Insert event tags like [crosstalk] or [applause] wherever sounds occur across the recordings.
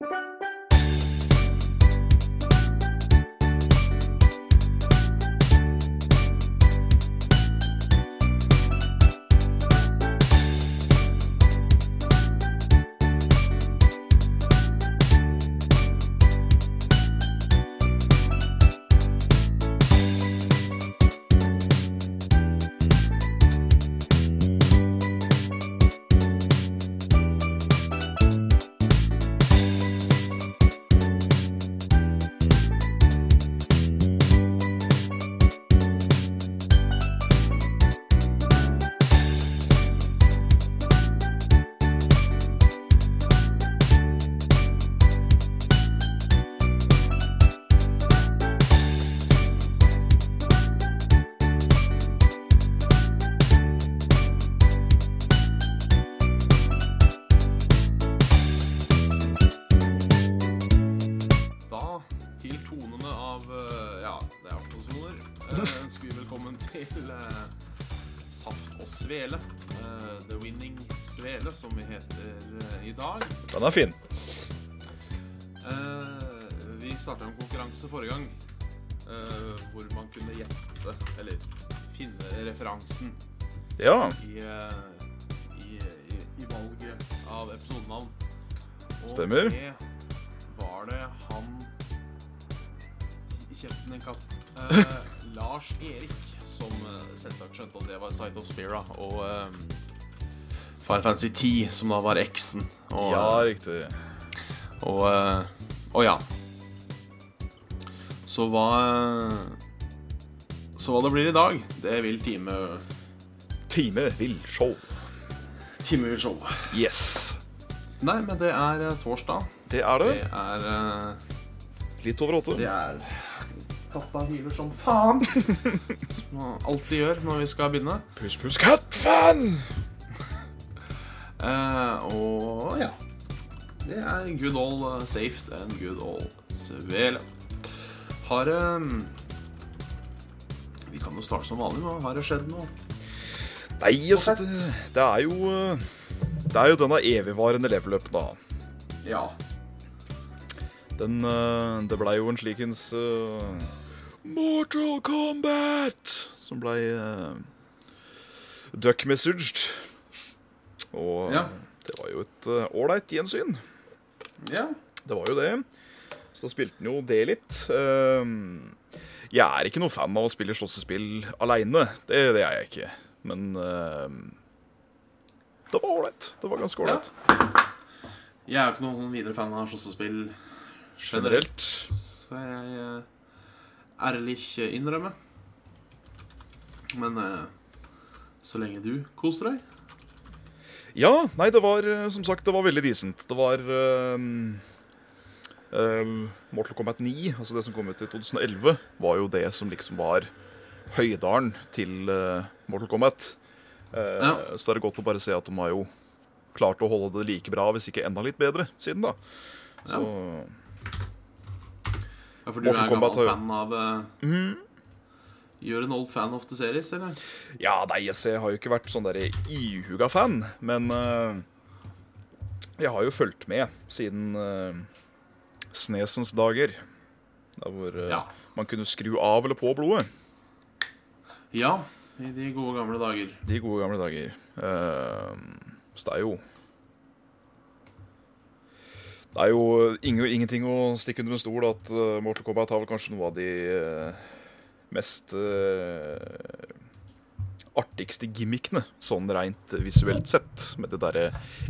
Da, Den er fin. Eh, vi starta en konkurranse forrige gang eh, hvor man kunne gjette, eller finne referansen Ja. i, eh, i, i, i valget av episodenavn. Og Stemmer. det var det han kjeften en katt. Eh, Lars Erik, som eh, selvsagt skjønte at det var Sight of Spira. Og eh, Final Fantasy 10, som da var eksen. Og, Ja, riktig. og, eh, og ja. Så hva Så hva det blir i dag, det vil time Time vil show. Time vil show. Yes. Nei, men det er eh, torsdag. Det er det. Det er eh, Litt over åtte. Det er Katta hyler som faen. [laughs] Som man alltid gjør når vi skal begynne. Puss, puss, katt-fan! Eh, og ja. Det er good old uh, safe and good old svele. Har eh, Vi kan jo starte som vanlig. nå. Har det skjedd noe? Nei, altså, det, det er jo eh, Det er jo denne evigvarende level-up, da. Ja. Den eh, Det blei jo en slikens uh, Mortal Kombat som blei uh, duck-messaged. Og Ja. det var jo et ålreit gjensyn. ja. Det var jo det. Så da spilte han jo det litt. Ehm, jeg er ikke noe fan av å spille slåssespill aleine. Det, det er jeg ikke. Men ehm, det var ålreit. Det var ganske ålreit. Jeg er jo ikke noen videre fan av slåssespill generelt. Generelt. Så jeg eh, ærlig ikke innrømme. Men eh, så lenge du koser deg Ja, nei, det var eh, som sagt det var veldig decent. Det var um, um, Mortal Kombat 9, altså det som kom ut i 2011, var jo det som liksom var høydalen til uh, Mortal Kombat. Uh, Ja. Så det er godt å bare se at de har jo klart å holde det like bra, hvis ikke enda litt bedre, siden da. Så Ja, for du Mortal er gammel Kombat, fan av uh, You're an old fan of the series, eller? Ja, nei, jeg har jo ikke vært sånn der ihuga fan, men uh, jeg har jo fulgt med siden uh, Snesens dager. Der hvor uh, Ja. man kunne skru av eller på blodet. Ja, i de gode gamle dager. De gode gamle dager. Så det er jo Det er jo ingenting å stikke under en stol at Mortal Kombat har vel kanskje noe av de mest uh, artigste gimmickene, sånn rent visuelt sett, med det derre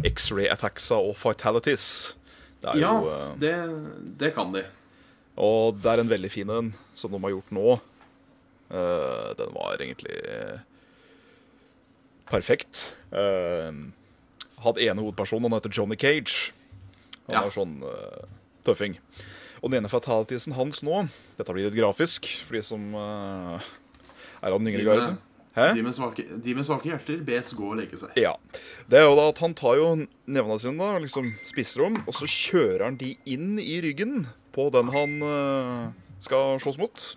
X-ray attacksa og fatalities. Det Ja, jo uh, det, det kan de. Og det er en veldig fin en, som de har gjort nå. Uh, den var egentlig perfekt. Hadde ene hovedpersonen, han heter Johnny Cage. Han Ja. er sånn tøffing. Og den ene fatalitiesen hans nå Dette blir litt grafisk for de som uh, er av den yngre De garden. De med, svake, de med svake hjerter bes gå og legge seg. Ja. Det er jo da at han tar jo nevene sine da, liksom spisser dem, og så kjører han de inn i ryggen på den han uh, skal slåss mot.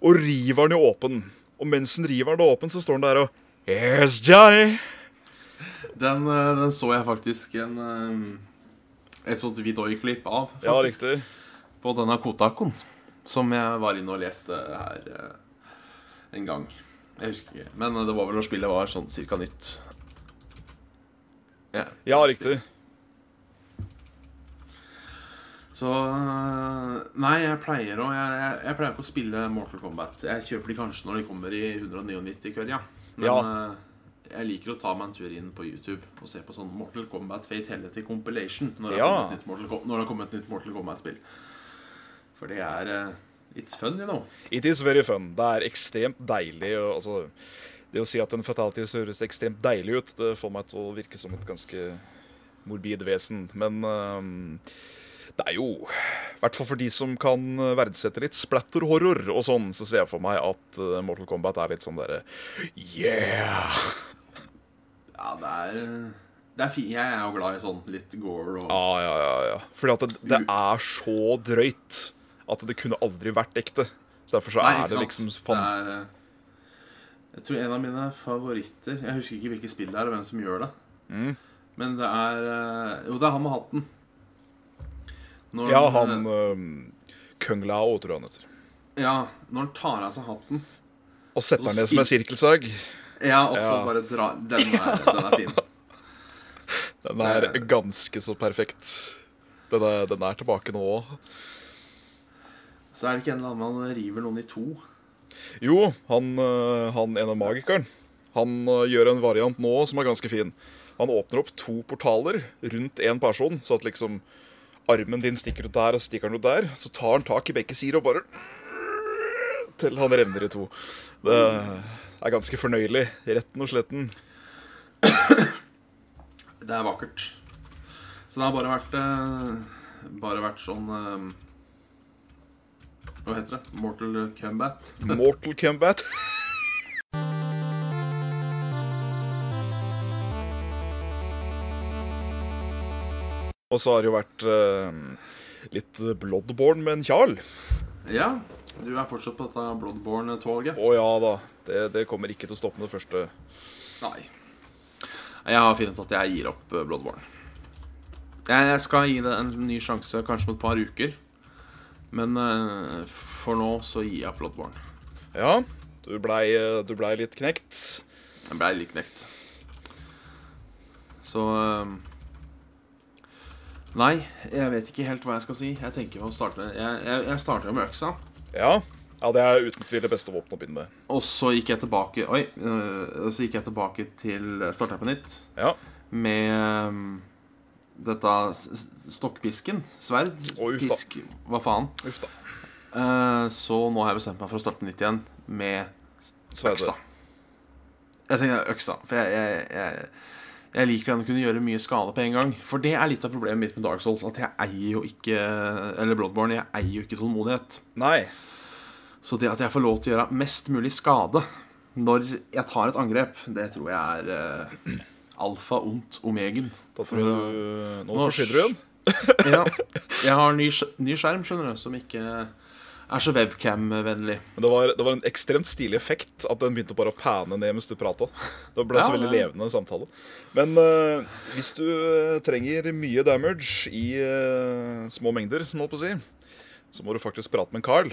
Og river den jo åpen. Og mens han river den åpen, så står han der og Yes, Johnny! Den, eh, den så jeg faktisk en, et sånt Vidoi-klipp av, Ja, riktig. På denne Kotakoen, som jeg var inne og leste her eh, en gang. Jeg husker ikke. Men det var vel når spillet var sånn cirka nytt. Ja, Ja, riktig. Så eh, Nei, jeg pleier å jeg, jeg, jeg pleier ikke å spille Mortal Kombat. Jeg kjøper de kanskje når de kommer i 199 kveld, ja. Men Ja. eh, jeg liker å ta meg en tur inn på YouTube og se på sånn Mortal Kombat Fatality Compilation når det, Ja. har har kommet et nytt Mortal Kombat-spill. For det er eh, It's fun, you know. It is very fun. Det er ekstremt deilig. og, Altså, det å si at en fatality høres ekstremt deilig ut, det får meg til å virke som et ganske morbid vesen. Men øhm, det er jo I hvert fall for de som kan verdsette litt splatter-horror og sånn, så ser jeg for meg at øh, Mortal Kombat er litt sånn derre Yeah! Ja, det er det er fint. Jeg er jo glad i sånn litt gore og Ja, ja, ja. ja. Fordi at det, det er så drøyt at det kunne aldri vært ekte. Så derfor så Nei, er det liksom liksom Det er, eh, Jeg tror en av mine favoritter Jeg husker ikke hvilket spill det er, og hvem som gjør det. Mm. Men det er eh, Jo, det er han med hatten. Når Ja, han øh, Kung Lao, tror jeg han heter. Ja, når han tar av seg hatten Og setter den ned som en sirkelsag. Ja, og så Ja. bare dra Den er, den er fin. [laughs] Den er ganske så perfekt. Den er, den er tilbake nå òg. Så er det ikke en eller annen man river noen i to. Jo, han, øh, han ene magikeren Han øh, gjør en variant nå som er ganske fin. Han åpner opp to portaler rundt én person, så at liksom armen din stikker ut der og stikker den ut der. Så tar han tak i begge sider og bare Til han revner i to. Det er ganske fornøyelig. Retten og sletten. Det er vakkert. Så det har bare vært eh, Bare vært sånn eh, Hva heter det? Mortal Combat. [laughs] Mortal Kombat. [laughs] Og så har det jo vært uh, litt Bloodborne med en Jarl. Ja, du er fortsatt på dette Bloodborne-toget. Å ja da. Det, det kommer ikke til å stoppe med det første. Nei. Jeg har funnet at jeg gir opp eh, Bloodborne. Jeg skal gi det en ny sjanse kanskje om et par uker. Men eh, for nå så gir jeg Bloodborne. Ja, du blei, ble litt knekt. Jeg blei litt knekt. Så eh, Nei, jeg vet ikke helt hva jeg skal si. Jeg tenker å starte Jeg, jeg, jeg starter med øksa. Ja. ja, det er uten tvil det beste våpenet å begynne med. Og så gikk jeg tilbake Oi. så gikk jeg tilbake til Starta på nytt Ja. med dette stokkpisken. Sverd. Å. Pisk. Hva faen. Eh, så nå har jeg bestemt meg for å starte på nytt igjen med Sverdet. øksa. Jeg tenker øksa, for jeg, jeg, jeg, jeg liker den å kunne gjøre mye skade på en gang. For det er litt av problemet mitt med Dark Souls. At jeg eier jo ikke Eller Bloodborne, jeg eier jo ikke tålmodighet. Nei. Så det at jeg får lov til å gjøre mest mulig skade når jeg tar et angrep, det tror jeg er eh, alfa und omegen. Da tror jeg du Nå forsvinner du igjen. [laughs] Ja, jeg har ny, ny skjerm, skjønner du, som ikke er så webcam-vennlig. Men det var, det var en ekstremt stilig effekt at den begynte bare å pane ned mens du prata. Det ble så veldig ja. levende samtale. Men uh, hvis du eh, trenger mye damage i uh, små mengder, som holdt på å si, så må du faktisk prate med en Carl.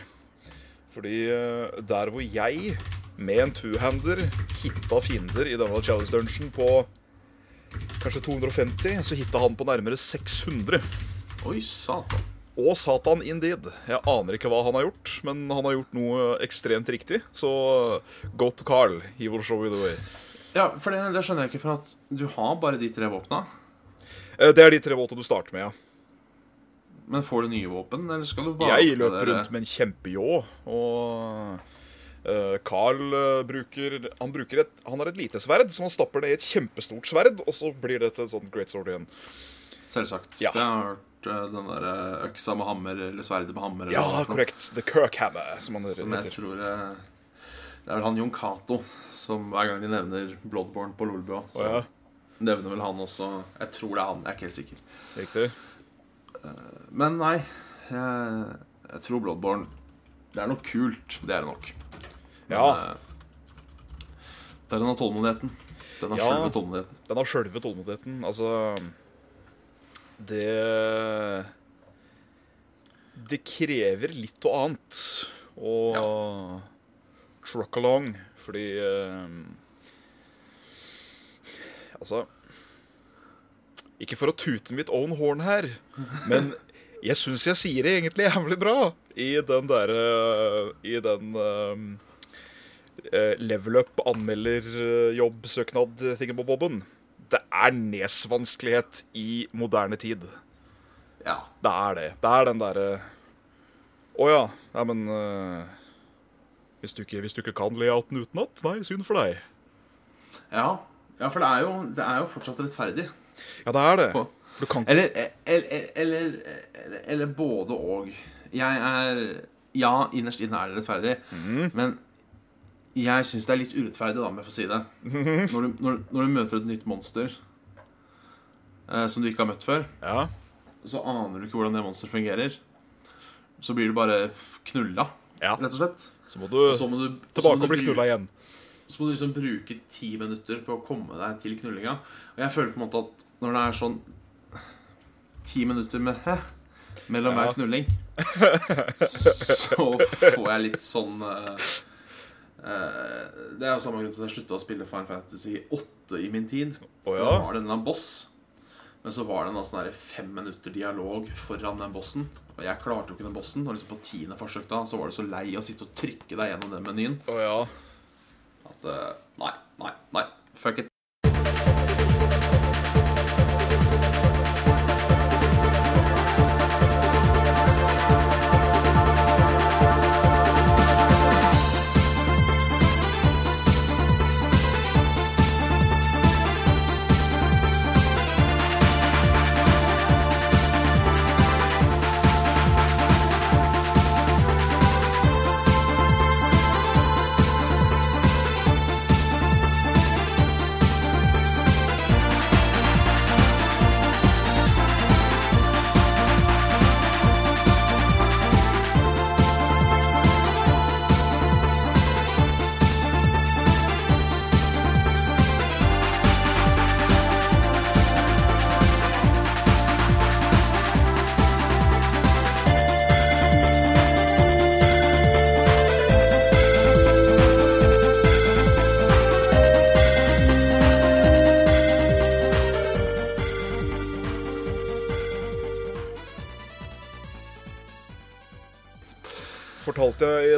Fordi uh, der hvor jeg med en two-hander hitta fiender i denne challenge dungeon på kanskje 250, så hitta han på nærmere 600. Oi, satan. Og Satan indeed. Jeg aner ikke hva han har gjort, men han har gjort noe ekstremt riktig. Så go to Carl. He will show you the way. Ja, for det, det skjønner jeg ikke, for at du har bare de tre våpna. Eh, Det er de tre våpna du starter med, ja. Men får du nye våpen, eller skal du bare Jeg løper rundt med en kjempejå, og Carl eh, bruker Han bruker et Han har et lite sverd som han stapper ned i et kjempestort sverd, og så blir det til et sånt great sword igjen. Selvsagt. Ja. Det har jeg hørt eh, den der eh, øksa med hammer, eller sverdet med hammer. Ja, noe. korrekt. The Kirkhammer, som han Som jeg tror eh, Det er vel han Jon Cato som hver gang de nevner Bloodborne på Lolbua, så oh, ja, nevner vel han også Jeg tror det er han, jeg er ikke helt sikker. riktig. Men nei, jeg, jeg tror Bloodborne Det er noe kult, det er det nok. Men, Ja. eh, det er denne tålmodigheten. Den har Ja. sjølve tålmodigheten. Den har sjølve tålmodigheten. Altså det Det krever litt og annet å truck along, fordi eh, Altså Ikke for å tute mitt own horn her, [laughs] men jeg syns jeg sier det egentlig jævlig bra i den derre I den eh, eh, level up søknad, tingen på bobben. Det er nesvanskelighet i moderne tid. Ja. Det er det. Det er den derre Å ja. ja, men uh, hvis, du ikke, hvis du ikke kan layouten utenat, nei, synd for deg. Ja, ja for det er, jo, det er jo fortsatt rettferdig. Ja, det er det. På- For du kan Eller, eller, eller, eller, eller både og. Jeg er Ja, innerst inne er det rettferdig, men jeg syns det er litt urettferdig, da, om jeg får si det. [laughs] Når du, når, når du møter et nytt monster eh, som du ikke har møtt før, Ja. så aner du ikke hvordan det monsteret fungerer. Så blir du bare knulla, ja. rett og slett. Så må du så må du, tilbake må og bli knulla igjen. Så må du liksom bruke ti minutter på å komme deg til knullinga. Og jeg føler på en måte at når det er sånn ti minutter med hæ mellom Ja. hver knulling, [laughs] så får jeg litt sånn eh, Det er jo samme grunn til at jeg slutta å spille Fine Fantasy 8 i min tid. Å Da var det en eller annen boss. Men så var det en sånn fem minutter dialog foran den bossen. Og jeg klarte jo ikke den bossen. Og liksom på tiende forsøk da Så var du så lei å sitte og trykke deg gjennom den menyen. Oh, ja. At eh, Nei, nei, nei. Fuck it.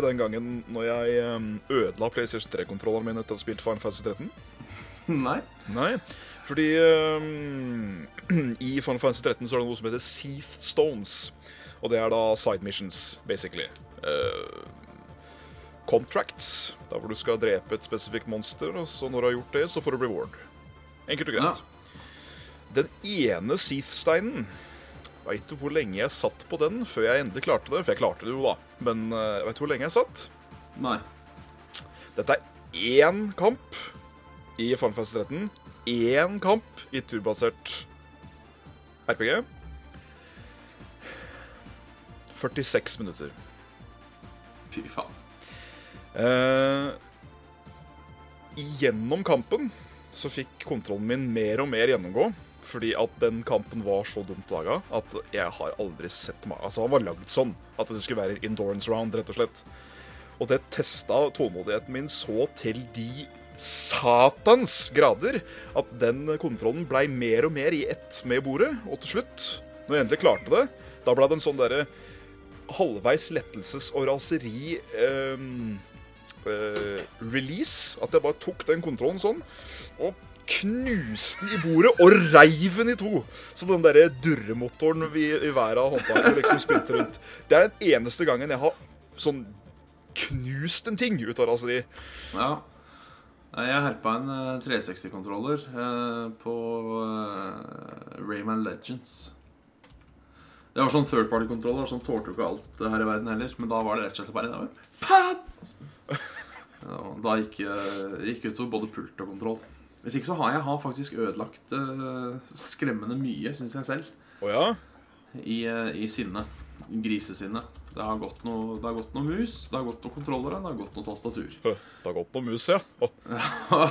Den gangen når jeg ødela PlayStation 3-kontrolleren min etter å ha spilt Final Fantasy 13? [laughs] Nei. Nei, fordi um, [clears throat] i Final Fantasy 13 så er det noe som heter Seath Stones. Og det er da side missions, basically. Uh, contracts, der hvor du skal drepe et spesifikt monster, og så når du har gjort det, så får du reward. Enkelt og greit. Den ene Seath-steinen Veit du hvor lenge jeg satt på den før jeg endelig klarte det? For jeg klarte det jo, da. Men uh, veit du hvor lenge jeg satt? Nei. Dette er én kamp i Final Fantasy 13. Én kamp i turbasert RPG. 46 minutter. Fy faen. Uh, gjennom kampen så fikk kontrollen min mer og mer gjennomgå. Fordi at den kampen var så dumt laga at jeg har aldri sett meg Altså, han var lagd sånn at det skulle være en endurance round, rett og slett. Og det testa tålmodigheten min så til de satans grader at den kontrollen blei mer og mer i ett med bordet. Og til slutt, når jeg endelig klarte det, da blei det en sånn derre halvveis lettelses- og raseri ehm, eh, release. At jeg bare tok den kontrollen sånn og knuste den i bordet og reiv den i to. Så den derre durremotoren vi, i hver av håndtakene liksom sprinter rundt. Det er den eneste gangen jeg har sånn knust en ting ut av raseri. Ja. Jeg herpa en eh, 360-kontroller eh, på eh, Rayman Legends. Det var sånn third party-kontroller som tålte jo ikke alt eh, her i verden heller. Men da var det rett og slett bare Faen! [laughs] Ja, da gikk, eh, gikk utover både pult og kontroll. Hvis ikke så har jeg har faktisk ødelagt uh, skremmende mye, syns jeg selv, Oh, ja? i, uh, i sinne. Grisesinne. Det har gått noe, det har gått noe mus, det har gått noe kontrollere, det har gått noe tastatur. Det har gått noe mus, ja. [laughs]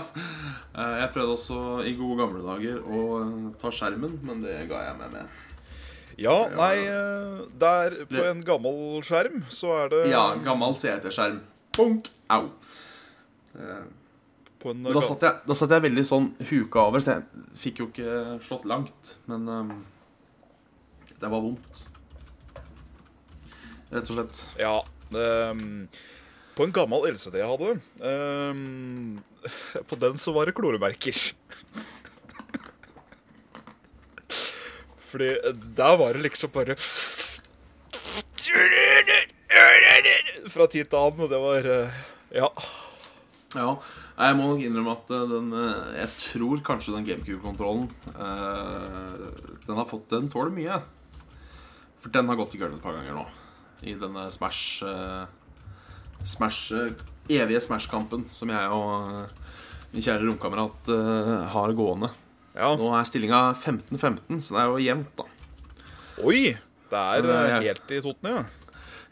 Eh, jeg prøvde også i gode gamle dager å ta skjermen, men det ga jeg meg med. Ja, nei, der på en gammel skjerm så er det Ja, gammel CT-skjerm. Punkt. Au. Eh, på en da satt, jeg, da satt jeg veldig sånn huka over, så jeg fikk jo ikke slått langt. Men um, det var vondt. Rett og slett. Ja. Um, på en gammel LCD jeg hadde um, [laughs] På den så var det kloremerker. [laughs] Fordi der var det liksom bare [laughs] Fra tid til annen, og det var eh, Ja. Ja. Jeg må nok innrømme at eh, den eh, Jeg tror kanskje den GameCube-kontrollen eh, Den har fått Den tåler mye. For den har gått i gulvet et par ganger nå. I denne Smash Smash Evige Smash-kampen som jeg og min kjære romkamerat har gående. ja. Nå er stillinga 15-15, så det er jo jevnt, da. Oi! Det er helt i totten, ja.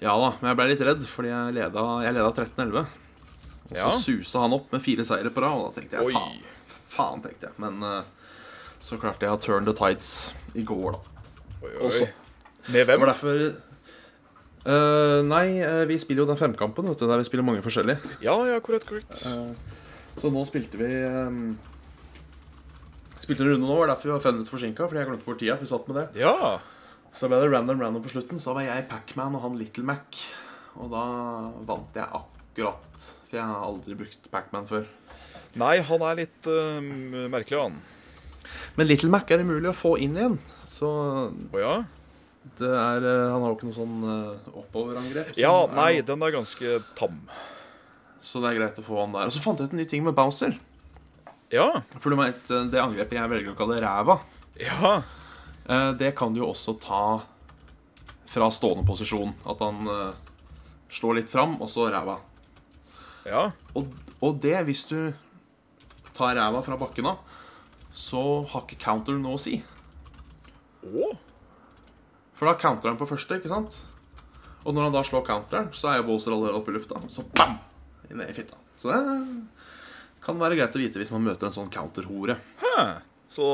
Ja da, men jeg ble litt redd, fordi jeg leda, jeg leda 13-11. Og så Ja. susa han opp med fire seire på rad, og da tenkte jeg Oi. faen. Faen, tenkte jeg. Men uh, så klarte jeg å turn the tights i går, da. Oi, Også. Med Det hvem? var derfor uh, Nei, uh, vi spiller jo den femkampen, vet du, der vi spiller mange forskjellige. Ja, ja, korrekt, korrekt. Så nå spilte vi um, Spilte en runde nå, var derfor vi var fem minutter forsinka, fordi jeg glemte bort tida. For vi satt med det. Ja. Så ble det random random på slutten. Så da var jeg Pacman og han Little Mac. Og da vant jeg akkurat. For jeg har aldri brukt Pacman før. Nei, han er litt uh, merkelig, han. Men Little Mac er umulig å få inn igjen. Så oh, ja? det er eh, Han har jo ikke noe sånn uh, oppoverangrep. så Ja, nei, er den er ganske tam. Så det er greit å få han der. Og så fant jeg ut en ny ting med Bowser. Ja. For du vet, det angrepet jeg velger å kalle ræva, Ja. uh, det kan du jo også ta fra stående posisjon. At han uh, slår litt fram, og så ræva. Ja. Og, og det, hvis du tar ræva fra bakken av, så har ikke counter noe å si. Å? For da counter han på første, ikke sant? Og når han da slår counteren, så er jo Bowser allerede oppe i lufta. Og så bam! Ned i fitta. Så det kan være greit å vite hvis man møter en sånn counterhore. Hæ. Så,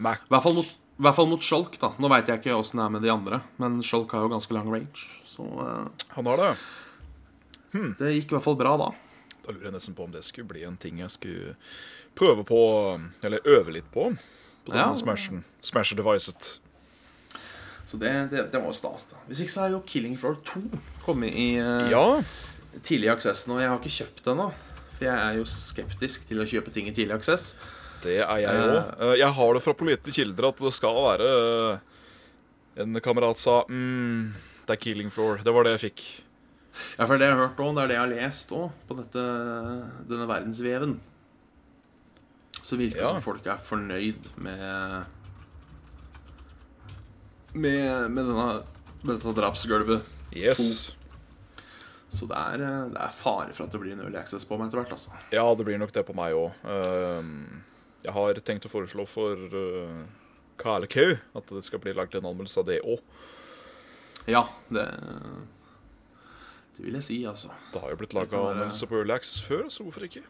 Mac I hvert fall mot, i hvert fall mot Skjolk, da. Nå veit jeg ikke åssen det er med de andre, men Skjolk har jo ganske lang range. Så uh, Han har det. Det gikk i hvert fall bra da. Da lurer jeg nesten på om det skulle bli en ting jeg skulle prøve på, eller øve litt på. På denne Ja. Smashen. Smasher-devicet. Så det, det, det var jo stas, da. Hvis ikke så er jo Killing Floor 2 kommet i uh, Ja. tidlig aksess nå. Jeg har ikke kjøpt det ennå. For jeg er jo skeptisk til å kjøpe ting i tidlig aksess. Det er jeg Eh. Uh, Jeg har det fra pålitelige kilder at det skal være uh, En kamerat sa mm, det er Killing Floor. Det var det jeg fikk. Ja, for det jeg har hørt òg, det er det jeg har lest òg, på dette, denne verdensveven. Så virker det Ja. som folk er fornøyd med Med, med, denne, med dette drapsgulvet. Yes. Så det er, eh, det er fare for at det blir en early access på meg etter hvert. altså Ja, det blir nok det på meg òg. jeg har tenkt å foreslå for Karl Kalekau at det skal bli lagd en anmeldelse av det òg. Ja, det Det vil jeg si, altså. Det har jo blitt laga anmeldelser på Relax før, så hvorfor ikke?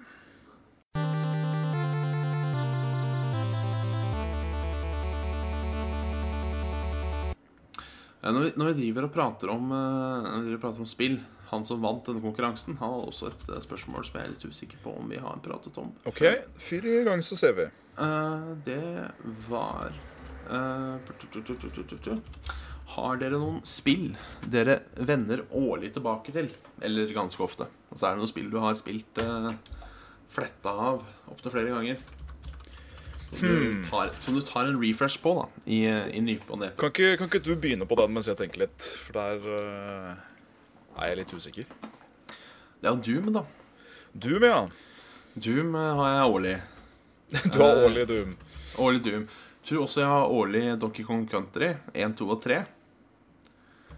Når vi, når vi driver og prater om, eh, og prater om spill Han som vant denne konkurransen, han hadde også et eh, spørsmål som jeg er litt usikker på om vi har pratet om. OK, fyr i gang, så ser vi. Uh, det var eh, Har dere noen spill dere vender årlig tilbake til? Eller ganske ofte? Altså Er det noen spill du har spilt uh, fletta av opptil flere ganger? Som, Hmm. du tar, som du tar en refresh på, da, i, i ny og ne. Kan ikke, kan ikke du begynne på den mens jeg tenker litt? For der uh, er jeg litt usikker. Det er jo Doom, da. Doom, ja. Doom eh, har jeg årlig. [laughs] Du har Eh. årlig Doom. Årlig Doom. Tror også jeg har årlig Donkey Kong Country 1, 2 og 3.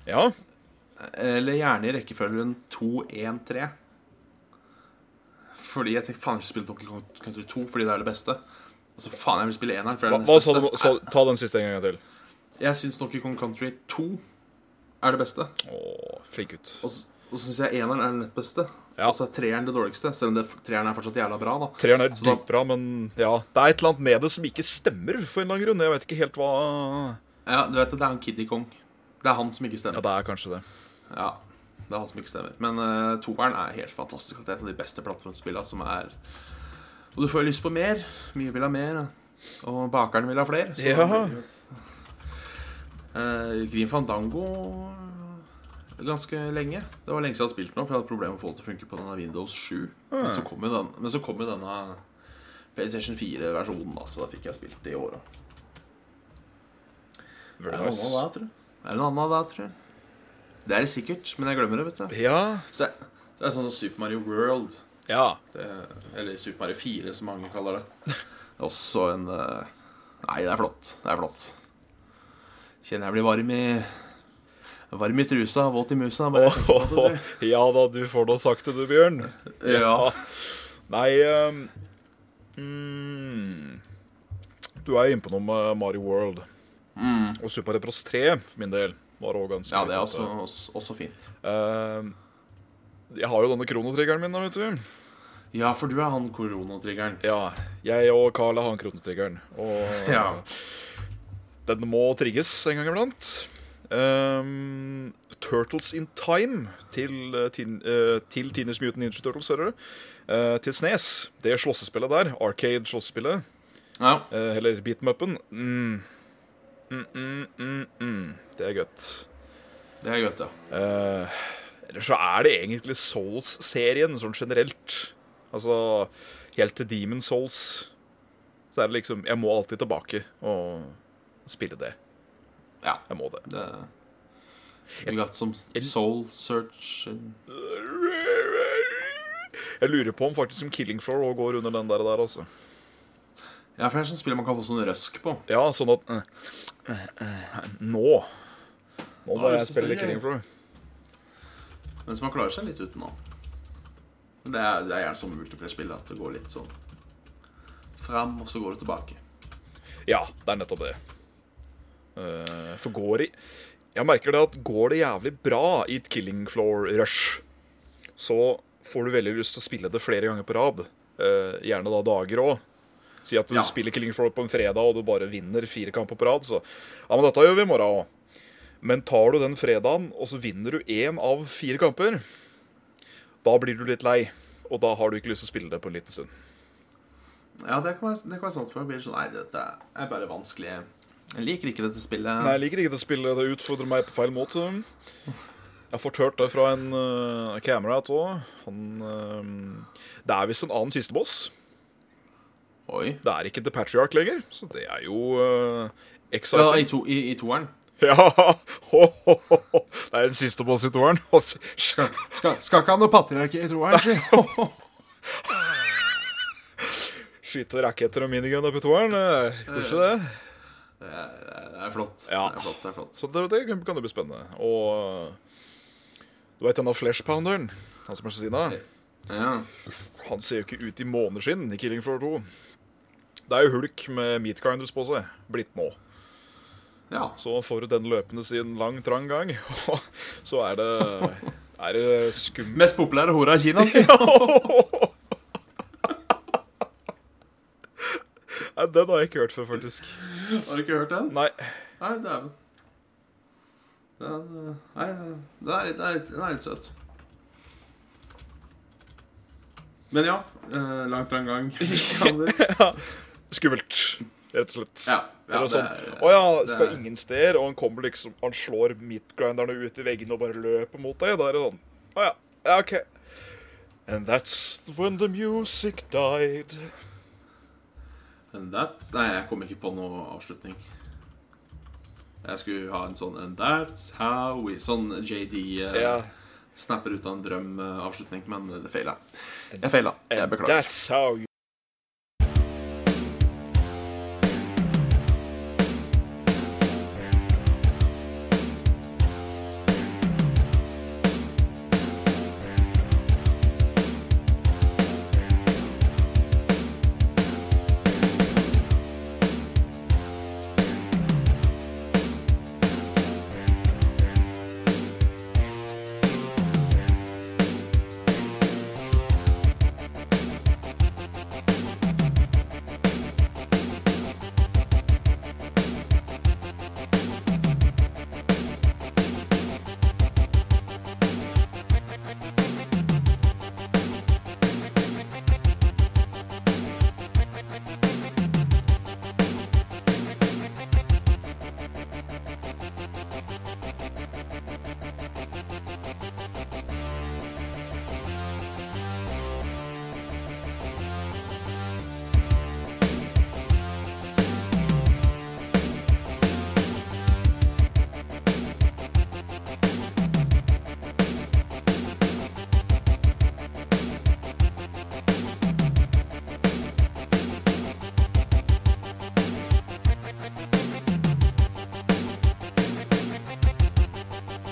Ja. Eller gjerne i rekkefølgen 2, 1, 3. Fordi jeg tenker faen jeg vil spille Donkey Kong Country 2 fordi det er det beste. Og så faen jeg vil spille eneren for det Hva, er det hva sa du? Sa, ta den siste en gang til. Jeg syns Donkey Kong Country 2 er det beste. Åh, flink gutt. Og så syns jeg eneren er den nett beste. Ja. Og så er treeren det dårligste. Selv om det, treeren er fortsatt jævla bra, da. Treeren er da- dritbra, men ja, det er et eller annet med det som ikke stemmer for en eller annen grunn. Jeg vet ikke helt hva Ja, du vet det, det er en Kiddy Kong. Det er han som ikke stemmer. Ja, det er kanskje det. Ja, det er han som ikke stemmer. Men uh, toeren er helt fantastisk. Det er et av de beste plattformspillene som er Og du får jo lyst på mer. Mye vil ha mer. Og bakeren vil ha flere. så- Ja. uh, Grim Fandango ganske lenge. Det var lenge siden jeg har spilt nå, for jeg hadde problemer med å få det til å funke på denne Windows 7. Men så kom jo den, men så kom jo denne PlayStation 4-versjonen, da, så da fikk jeg spilt det i år òg. Er noe da, tror du? Er det noe annet da, tror jeg. Det er det sikkert, men jeg glemmer det, vet du. Ja. Så det, så det er sånn Super Mario World, Ja. det, eller Super Mario 4, som mange kaller det. Det er også en eh, Nei, det er flott. Det er flott. Kjenner jeg blir varm i Varm i trusa, våt i musa. Bare oh, si. [laughs] ja da, du får da sagt det, du, Bjørn. Ja. Nei um, mm, Du er inne på noe med Mario World. Mm. Og Super Mario Bros 3 for min del var også ganske ja, det er også, også, også fint. Uh, jeg har jo denne kronotriggeren min, da, vet du. Ja, for du er han koronatriggeren. Ja, jeg og Carl har kronotriggeren. Og [laughs] Ja. den må trigges en gang iblant. Um, Turtles in Time til, uh, uh, til Teenage Mutant Ninja Turtles, hører du. Uh, til Snes. Det slåssespillet der, Arcade-slåssespillet, Ja. uh, eller Beat'em Up-en Mm, mm, mm, mm. Det er godt. Det er godt, ja. Uh, Eller så er det egentlig Souls-serien sånn generelt. Altså helt til Demon Souls. Så er det liksom Jeg må alltid tilbake og spille det. Ja. Jeg må det. Det er godt som Soul Search Jeg lurer på om faktisk som Killing Floor også går under den der, der altså. Ja, for det er sånn spill man kan få sånn røsk på. Ja, sånn at eh, eh, eh, Nå Nå må jeg spille Killing Floor. Mens man klarer seg litt uten nå. Det er, det er gjerne sånn multiplayer-spill at det går litt sånn fram, og så går det tilbake. Ja, det er nettopp det. Uh, for går det Jeg merker det at går det jævlig bra i et Killing Floor-rush, så får du veldig lyst til å spille det flere ganger på rad. Uh, gjerne da dager òg. Si at du Ja. spiller Killing Floor på en fredag, og du bare vinner fire kamper på rad. Så ja, men dette gjør vi i morgen òg. Men tar du den fredagen, og så vinner du én av fire kamper, da blir du litt lei. Og da har du ikke lyst til å spille det på en liten stund. Ja, det kan være, det kan være sant. For jeg blir sånn Nei, dette er bare vanskelig. Jeg liker ikke dette spillet. Nei, jeg liker ikke det spillet. Det utfordrer meg på feil måte. Jeg har fått hørt det fra en uh, kamerat òg. Han uh, Det er visst en annen kisteboss. Oi. Det er ikke The Patriarch lenger, så det er jo uh, Ja, i, to, i, i toeren. Ja! [laughs] Ho, ho, ho. Det er den siste boss i toeren. Skal, skal, skal ikke ha noe patriark i toeren, si. [laughs] Skyte raketter og minigun oppi toeren. Går ikke det. Det er, det er flott. Ja. Det er flott, det er flott. Så det, det kan jo bli spennende. Og uh, du veit denne flashpounderen, han som er så sinna? Ja. Han ser jo ikke ut i måneskinn i Killing Floor 2. Det er jo hulk med meat grinders på seg. Blitt nå. ja. Så får du den løpende sin lang, trang gang, [laughs] og så er det Er det skummelt Mest populære hora i Kina, si. [laughs] Nei, Den har jeg ikke hørt før, faktisk. Har du ikke hørt den? Nei. Nei, dæven. Den, eh, nei, den er, litt, den, er litt, den er litt søt. Men ja. Eh, langt fra en gang. [laughs] Skummelt, rett og slett. Ja, ja, det sånn, det Å ja, skal er- ingen steder, og han kommer liksom Han slår meatgrinderne ut i veggene og bare løper mot deg. Da er det sånn Å ja, ja, OK. And that's when the music died. And that's Nei, jeg kom ikke på noe avslutning. Jeg skulle ha en sånn And that's how we Sånn JD eh, yeah. snapper ut av en drøm-avslutning, men det feila. Jeg feila. Jeg beklager. that's how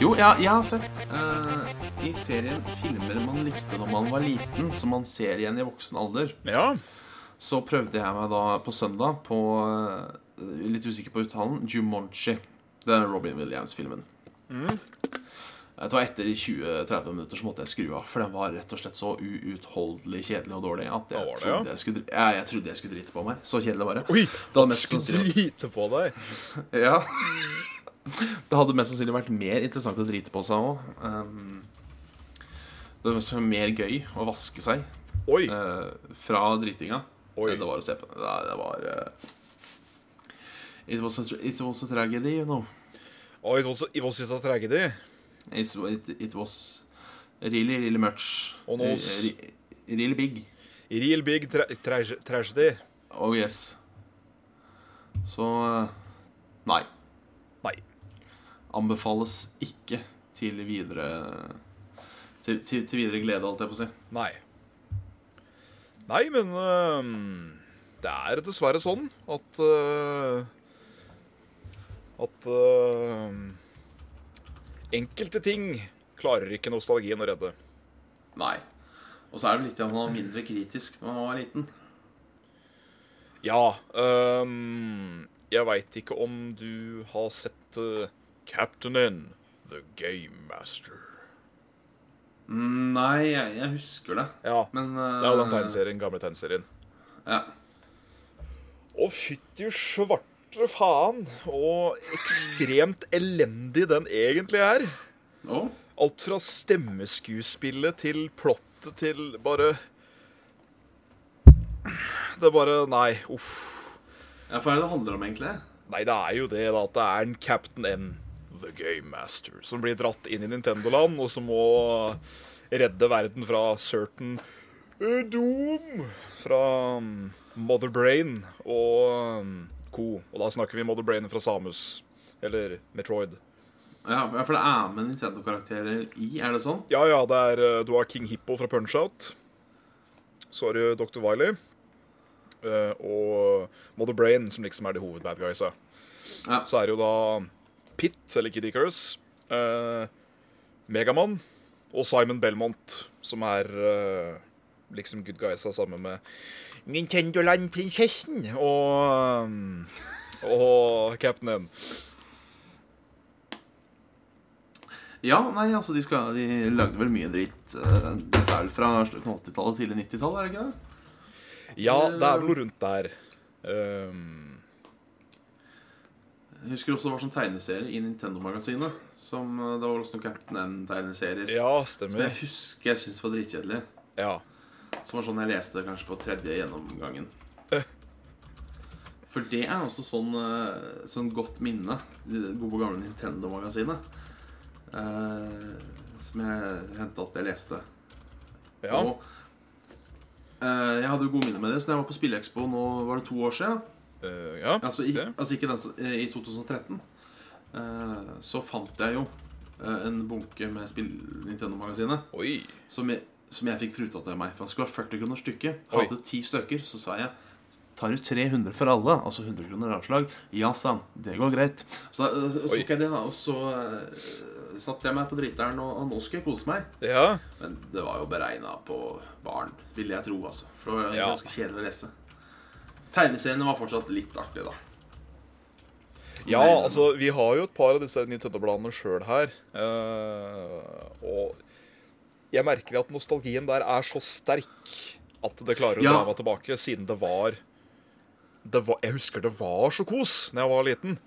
Jo, ja, jeg har sett uh, i serien filmer man likte når man var liten, som man ser igjen i voksen alder. Ja. Så prøvde jeg meg da på søndag på uh, Litt usikker på uttalen Jumonchi. Det er Robin Williams-filmen. Det var Etter de 20-30 minutter så måtte jeg skru av, for den var rett og slett så uutholdelig kjedelig og dårlig at jeg, Ja, det, trodde, jeg, skulle, ja, jeg trodde jeg skulle drite på meg. Så kjedelig var det. Oi, Det at du skulle drite på deg. [laughs] Ja. [laughs] Det hadde mest sannsynlig vært mer interessant å drite på seg òg. Um, det var så mer gøy å vaske seg eh, fra dritinga oi. det var å se på. Det, det var eh, it, was a, it was a tragedy, you know. Oh, it was, it was a tragedy. It, it was really, really much. Nå Eh, re- Really big. Real big tra tra tragedy. Oh yes. Så Nei. Nei. Anbefales ikke til videre til, til, til videre glede, holdt jeg på å si. Nei. Nei, men uh, det er dessverre sånn at uh, At uh, enkelte ting klarer ikke nostalgien å redde. Nei. Og så er det vel litt at man var mindre kritisk da man var liten. Ja Um, Jeg veit ikke om du har sett øh, Captain N, The Game Master. Nei, jeg, jeg husker det. Ja, Men det er jo den tegneserien, gamle tegneserien. Ja. Å, fytti svarte faen, og ekstremt elendig den egentlig er. Oh. Alt fra stemmeskuespillet til plottet til bare Det er bare Nei, uff. ja, hva er det det handler om, egentlig? Nei, det er jo det, da. At det er en Captain N, The Game Master, som blir dratt inn i Nintendo-land, og som må redde verden fra certain doom fra um, Mother Brain og um, co. Og da snakker vi Mother Brain fra Samus. Eller Metroid. Ja, For det er med Nintendo-karakterer i, er det sånn? Ja, ja, det er eh, Du har King Hippo fra Punch-Out. Så har du Dr. Wiley. eh, og Mother Brain, som liksom er de hovedbadguysa. Ja. Så er det jo da Pitt, eller Kiddy Curse, uh, Megamann og Simon Belmont, som er uh, liksom good guysa sammen med Nintendoland-prinsessen og um, og Captain N. Ja, nei, altså de, skal, de lagde vel mye dritt. eh, Dette er vel fra slutten av 80-tallet, til 90-tallet, er det ikke det? Ja, det er vel noe rundt der. Um, Jeg husker også det var sånn tegneserie i Nintendo-magasinet. Som eh, Det var også noen Captain N-tegneserier. ja, stemmer. Som jeg husker jeg syntes var dritkjedelig. Ja. Som var sånn jeg leste kanskje på tredje gjennomgangen. Eh. For det er også sånn, eh, sånn godt minne. Gode gamle Nintendo-magasinet. Eh, som jeg hendte at jeg leste. ja. Og eh, jeg hadde jo gode minner med det. Så da jeg var på Spillekspo nå var det to år siden Eh, ja. Altså, i, altså ikke den eh, i 2013 uh, Så fant jeg jo uh, en bunke med spill Nintendo-magasinet som, jeg- som jeg fikk pruta til meg. For det skulle være 40 kroner stykket. Hadde ti stykker. Så sa jeg Tar du 300 for alle, altså 100 kroner avslag? Ja, sa han. Det går greit. Så, eh, så tok jeg det, da. Og så uh, satte jeg meg på driteren, og, og nå skulle jeg kose meg. Ja. Men det var jo beregna på barn, ville jeg tro. altså For det var ganske kjedelig å lese. Tegneseriene var fortsatt litt artig, da. Ja, altså, vi har jo et par av disse Nintendo-bladene sjøl her. Uh, og jeg merker at nostalgien der er så sterk at det klarer å Ja. dra meg tilbake, siden det var, det var Jeg husker det var så kos da jeg var liten.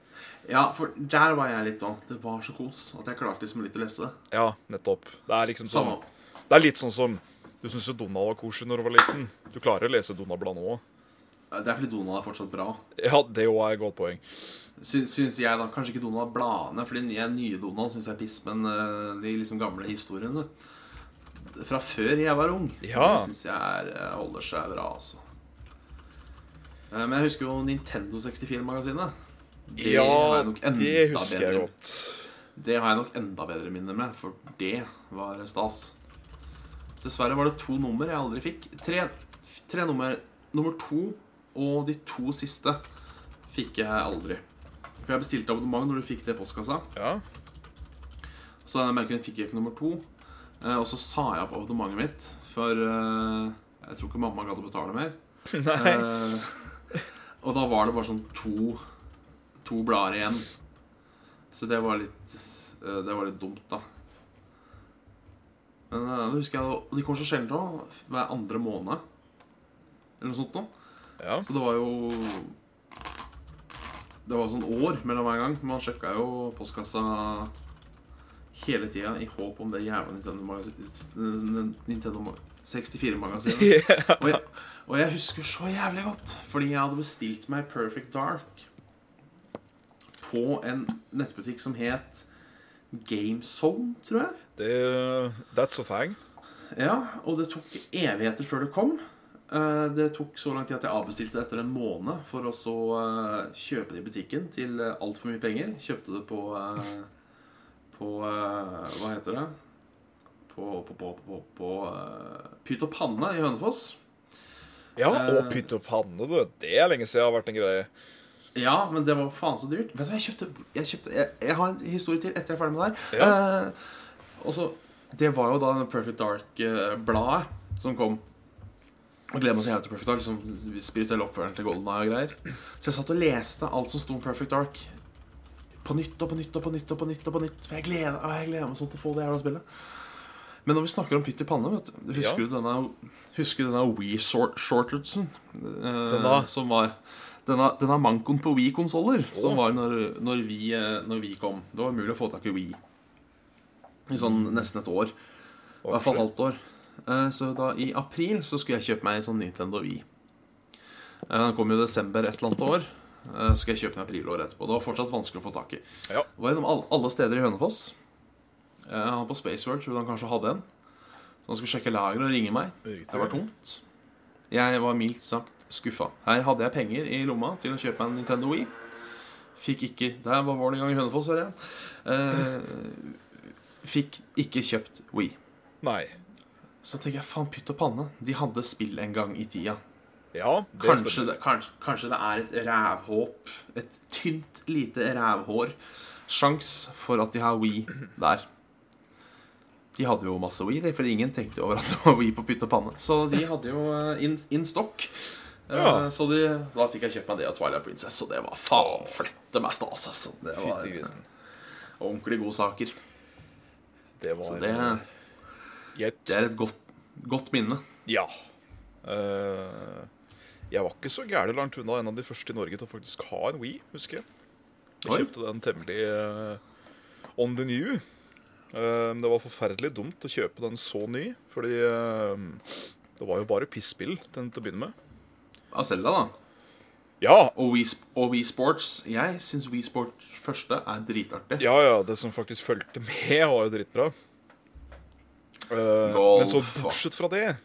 Ja, for der var jeg litt òg. Det var så kos at jeg klarte liksom litt å lese det. Ja, nettopp. Det er liksom sånn Det er litt sånn som Du syns jo Donald var koselig når du var liten. Du klarer å lese Donald-bladet òg. Det er fordi Donald er fortsatt bra. Ja, det er er et godt poeng. Syns, syns jeg da Kanskje ikke Donald bladene, fordi den nye- Donald syns jeg er piss, men eh, de liksom gamle historiene fra før jeg var ung, Ja. syns jeg er, eh, holder seg bra, altså. Eh, Men jeg husker jo Nintendo 64-magasinet. Ja, det husker jeg godt. Det har jeg nok enda bedre minner med, for det var stas. Dessverre var det to nummer jeg aldri fikk. Tre, tre nummer. Nummer to og de to siste fikk jeg aldri. For jeg bestilte abonnement når du fikk det i postkassa. Ja. Så jeg merker jeg fikk jeg ikke nummer to. Eh, og så sa jeg opp abonnementet mitt, for eh, jeg tror ikke mamma gadd å betale mer. [laughs] Nei. Eh, og da var det bare sånn to, to blader igjen. Så det var litt Det var litt dumt, da. Men det husker jeg de kommer så sjelden òg. Hver andre måned. Eller noe sånt noe. Ja. Så det var jo Det var sånn år mellom hver gang. Man sjekka jo postkassa hele tida i håp om det jævla Nintendo, Nintendo 64-magasinet. [laughs] Og, jeg- og jeg husker så jævlig godt, fordi jeg hadde bestilt meg Perfect Dark på en nettbutikk som het GameZone, tror jeg. Det, that's a thing. Ja, og det tok evigheter før det kom. Eh, Det tok så lang tid at jeg avbestilte etter en måned for å så eh, kjøpe det i butikken til altfor mye penger. Kjøpte det på eh, På eh, Hva heter det? På, på, på, på, på eh, Pytt og panne i Hønefoss. Ja, Eh. og pytt og panne, du. Det er lenge siden har vært en greie. Ja, men det var faen så dyrt. Vet du hva, jeg kjøpte Jeg, kjøpte, jeg, jeg har en historie til etter jeg er ferdig med det her. Ja. Eh, og så Det var jo da Perfect Dark-bladet som kom. Og gleder meg så jævlig til Perfect Dark. Liksom spirituell oppførsel til Golden Eye og greier. Så jeg satt og leste alt som sto om Perfect Dark. På nytt og på nytt og på nytt og på nytt. og på nytt For jeg gleder, jeg gleder meg sånn til å få det jævla spillet. Men når vi snakker om pytt i panne, vet du Husker Ja. du denne Husker denne Wii-shortagesen? Eh? Som var denne, denne mankoen på Wii-konsoller som var når, når, vi, eh, når vi kom. Det var mulig å få tak i Wii i sånn nesten et år. I hvert fall halvt år. Eh, Så da i april så skulle jeg kjøpe meg en sånn Nintendo Wii. Eh, Den kom jo i desember et eller annet år. Eh, Så skulle jeg kjøpe den i aprilåret etterpå. Det var fortsatt vanskelig å få tak i. Ja. Var gjennom alle, steder i Hønefoss. Han på Spaceworld trodde han kanskje hadde en. Så han skulle sjekke lageret og ringe meg. Riktig. Det var tomt. Jeg var mildt sagt skuffa. Her hadde jeg penger i lomma til å kjøpe meg en Nintendo Wii. Fikk ikke Der var vår gang i Hønefoss, hører jeg. Eh, fikk ikke kjøpt Wii. Nei. Så tenker jeg faen, pytt og panne. De hadde spill en gang i tida. Ja, det Kanskje det, kanskje, kanskje det er et rævhåp, et tynt, lite rævhår, sjans for at de har Wii der. De hadde jo masse Wii, for ingen tenkte over at det var Wii på pytt og panne. Så de hadde jo eh, in, in stock. Eh, Ja. Så de, da fikk jeg kjøpt meg det og Twilight Princess, og det var faen flette meg stas. Altså. Det var ordentlig gode saker. Det var Så det. Det er et godt, godt minne. Ja. Uh, jeg var ikke så gæren langt unna en av de første i Norge til å faktisk ha en Wii, husker jeg. Jeg Oi. kjøpte den temmelig uh, on the new. Uh, det var forferdelig dumt å kjøpe den så ny, fordi det var jo bare pisspill den til å begynne med. Av Selda, da. Ja, Og Wii, og Wii Sports. Jeg syns Wii Sports første er dritartig. ja, ja, det som faktisk fulgte med, var jo dritbra. Eh, Golf, men så bortsett fra det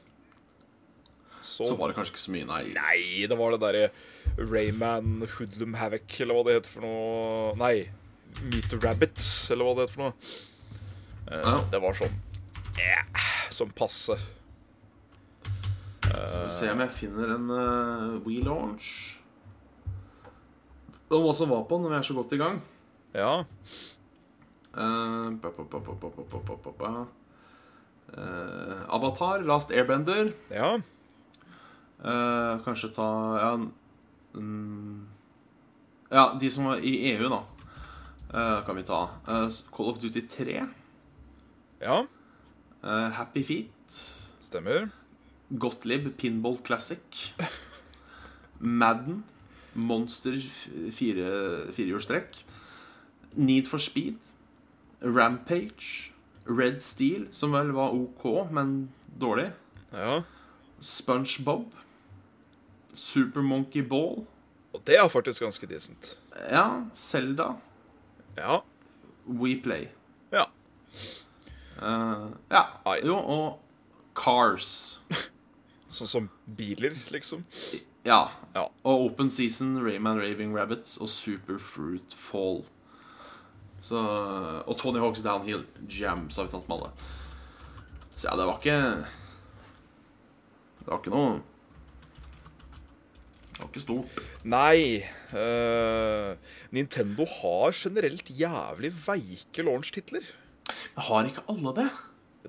så, Så var det kanskje ikke så mye, nei. Nei, det var det derre Rayman Hoodlum Havoc, eller hva det het for noe Nei, Meet the Rabbits, eller hva det het for noe. Uh, Ja. Det var sånn yeah, som passe. Skal vi se om jeg finner en uh, Wii Launch. Og hva som var på når vi er så godt i gang. Ja. Uh, ba, ba, ba, Eh, Avatar, Last Airbender. Ja. Uh, kanskje ta ja, um, ja, de som var i EU, da. uh, kan vi ta. Eh, Call of Duty 3. Ja. eh, Happy Feet. Stemmer. Gottlieb Pinball Classic. [laughs] Madden. Monster fire, firehjulstrekk. Need for Speed. Rampage. Red Steel, som vel var OK, men dårlig. Ja. SpongeBob. Super Monkey Ball. Og det er faktisk ganske decent. Ja, Selda. Ja. WePlay. Ja. Uh, ja. Ai. Jo, og Cars. [laughs] Sånn som biler, liksom. Ja. Ja. Og Open Season, Rayman Raving Rabbits og Super Fruit Fall. Så, og Tony Hawks Downhill Jams har vi tatt med alle. Så ja, det var ikke Det var ikke noe Det var ikke stort. Nei Uh, Nintendo har generelt jævlig veike launch-titler. Har ikke alle det?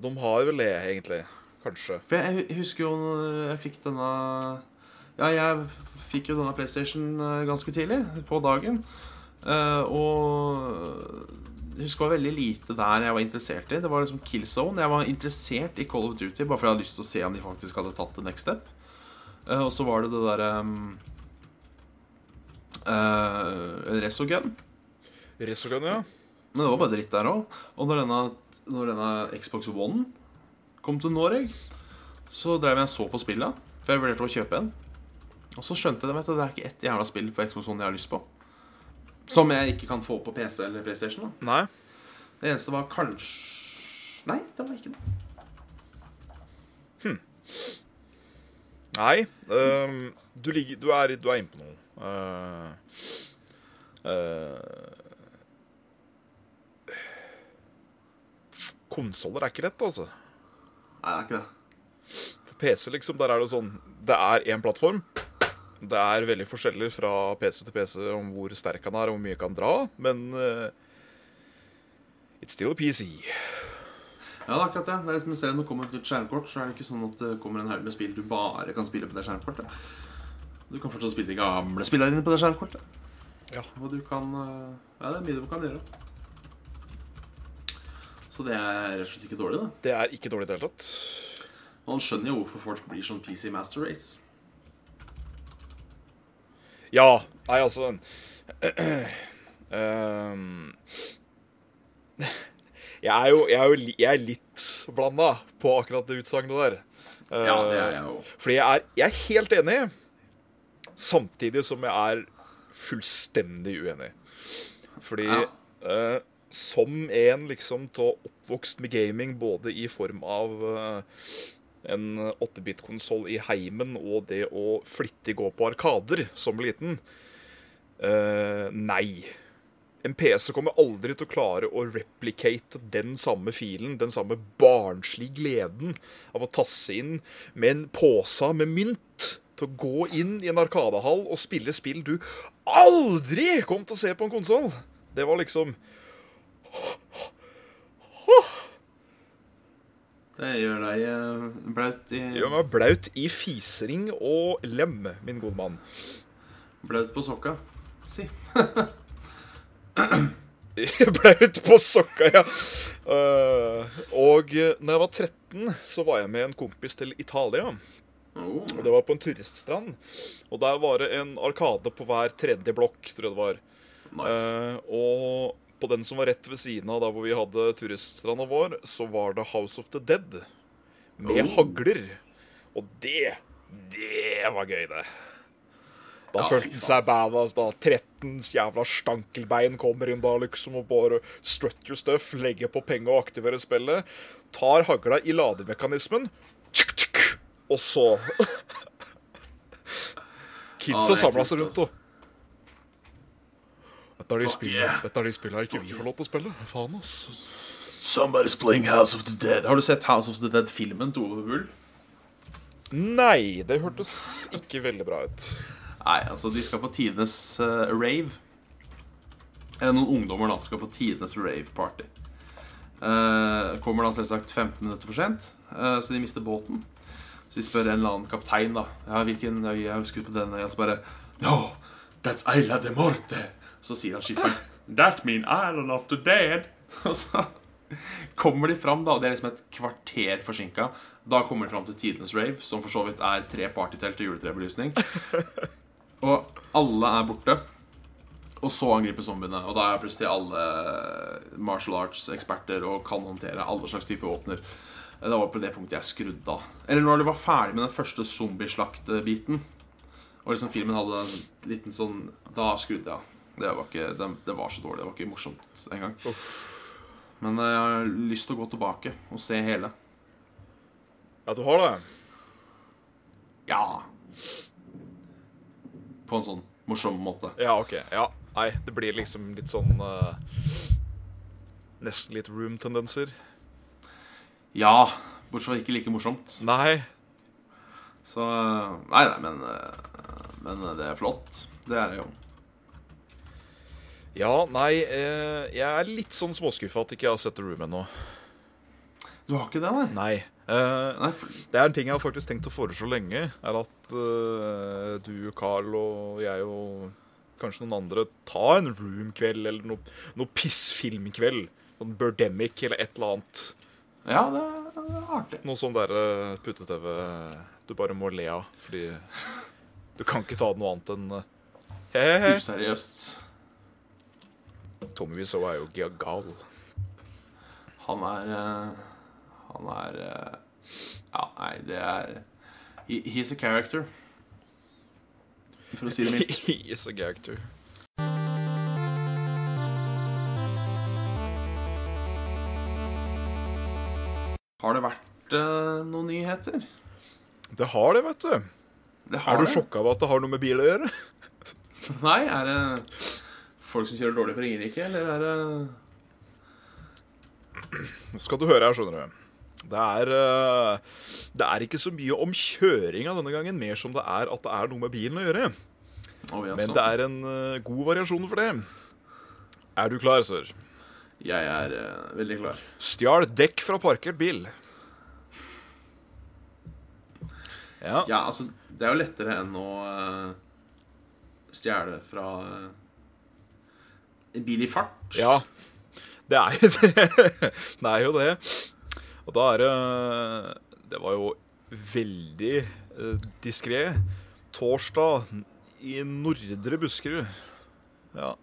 De har vel det, egentlig. Kanskje. For jeg, jeg husker jo når jeg fikk denne Ja, jeg fikk jo denne PlayStation eh, ganske tidlig, på dagen. Eh, og jeg husker det var veldig lite der jeg var interessert i. Det var liksom Killzone. Jeg var interessert i Call of Duty bare fordi jeg hadde lyst til å se om de faktisk hadde tatt the next step. Uh, og så var det det derre um, uh, Resogun. Resogun, ja. Men det var bare dritt der òg. Og når denne, når denne Xbox One kom til Norge, så drev jeg og så på spillet. For jeg vurderte å kjøpe en. Og så skjønte jeg at det er ikke ett jævla spill på Xbox One jeg har lyst på. Som jeg ikke kan få på PC eller PlayStation. da Nei. Det eneste var kanskje Nei, det var ikke det. Nei. Um, du, ligger, du er, du er inne på noe. Uh, Konsoller er ikke lett, altså. Nei, det er ikke det. For PC, liksom, der er det sånn Det er én plattform. Det er veldig forskjellig fra PC til PC om hvor sterk han er og hvor mye han kan dra, men uh, It's still a PC. Ja, det er akkurat det. Det er liksom, om det kommer et nytt skjermkort, så er det ikke sånn at det kommer en haug med spill du bare kan spille på det skjermkortet. Du kan fortsatt spille de gamle spillene dine på det skjermkortet. Ja. Og du kan eh, Ja, det er mye du kan gjøre. Så det er rett og slett ikke dårlig, da. Det er ikke dårlig i det hele tatt. Man skjønner jo hvorfor folk blir sånn PC Master Race. Ja. Nei, altså um, [clears throat] jeg, er jo, jeg, er jo, jeg er litt blanda på akkurat det utsagnet der. Uh, Ja, det er jeg jo. Fordi jeg er, jeg er helt enig, samtidig som jeg er fullstendig uenig. Fordi Ja. uh, som en liksom av oppvokst med gaming både i form av eh, en 8-bit-konsoll i heimen og det å flittig gå på arkader som liten uh, Nei. En PC kommer aldri til å klare å replicate den samme filen, den samme barnslige gleden av å tasse inn med en pose med mynt til å gå inn i en arkadehall og spille spill du aldri kom til å se på en konsoll. Det var liksom Det gjør deg eh, blaut i Gjør meg blaut i fisering og lem, min gode mann. Blaut på sokka. Si. [laughs] blaut på sokka, ja. Eh, og når jeg var 13, så var jeg med en kompis til Italia. Oh. Og det var på en turiststrand. Og der var det en arkade på hver tredje blokk, tror jeg det var. Nice. Eh, og på den som var rett ved siden av der hvor vi hadde turiststranda vår, så var det House of the Dead. Med Oh. hagler. Og det Det var gøy, det. Da Ja, følte han seg badass. da 13 jævla stankelbein kommer inn da, liksom, og bare strut your stuff, legger på penger og aktiverer spillet. Tar hagla i lademekanismen, tsk, tsk, og så [laughs] Kidsa er samla seg rundt, altså. Dette er de spillene, er de ikke vi får lov til å spille. Faen, ass. Somebody's playing House of the Dead. Har du sett House of the Dead-filmen til Ove Bull? Nei, det hørtes ikke veldig bra ut. Nei, altså, de skal på tidenes uh, rave. Eh, noen ungdommer da skal på tidenes rave-party. Uh, kommer da selvsagt 15 minutter for sent, uh, så de mister båten. Så de spør en eller annen kaptein, da. Ja, hvilken øy jeg husker på den øya. Så bare No, that's Isla de Morte. Så sier han skipperen That mean Island of the Dead. [laughs] Og så kommer de fram, da. og Det er liksom et kvarter forsinka. Da kommer de fram til tidenes rave, som for så vidt er tre partytelt og juletrebelysning. [laughs] Og alle er borte. Og så angriper zombiene. Og da er plutselig alle martial arts-eksperter og kan håndtere alle slags typer våpner. Det var på det punktet jeg skrudde av. Eller når de var ferdig med den første zombieslakt-biten. Og liksom filmen hadde en liten sånn Da skrudde jeg av. Det var, ikke, det, det var så dårlig. Det var ikke morsomt engang. Men eh, jeg har lyst til å gå tilbake og se hele. Ja, du har det? Ja. På en sånn morsom måte. Ja, OK. Ja. Nei, det blir liksom litt sånn uh, Nesten litt room-tendenser. Ja. Bortsett fra ikke like morsomt. Nei. Så Nei, nei, men, eh, men det er flott. Det er det jo. Ja, nei, eh, jeg er litt sånn småskuffa at ikke jeg har sett The Room ennå. Du har ikke det, nei? Nei. Eh, nei for... det er en ting jeg har faktisk tenkt å foreslå lenge. Er at eh, du, Carl og jeg og kanskje noen andre ta en Room-kveld eller noe, noe pissfilmkveld. Sånn Birdemic eller et eller annet. Ja, det er artig. Noe sånn derre putte-TV du bare må le av. Fordi du kan ikke ta det noe annet enn eh, he-he-he. Useriøst. Tommy Wiseau er jo gal. Han er eh, Han er eh, Ja, nei, det er he, He's a character. For å si det mildt. [laughs] he's a character. Har det vært uh, noen nyheter? Det har det, vet du. Det har Er du sjokka over at det har noe med bil å gjøre? [laughs] Nei, er det folk som kjører dårlig på Ringerike, eller er det Nå skal du høre her, skjønner du. Det er, eh, det er ikke så mye om kjøringa denne gangen, mer som det er at det er noe med bilen å gjøre. Oh. Men det er en eh, god variasjon for det. Er du klar, sir? Jeg er uh, veldig klar. Stjal dekk fra parkert bil. Ja. Ja, altså, det er jo lettere enn å uh, stjele fra en bil i fart. Ja, det er jo [laughs] det. Det er jo det. Og da er det Det var jo veldig uh, diskré. Torsdag i Nordre Buskerud. Ja.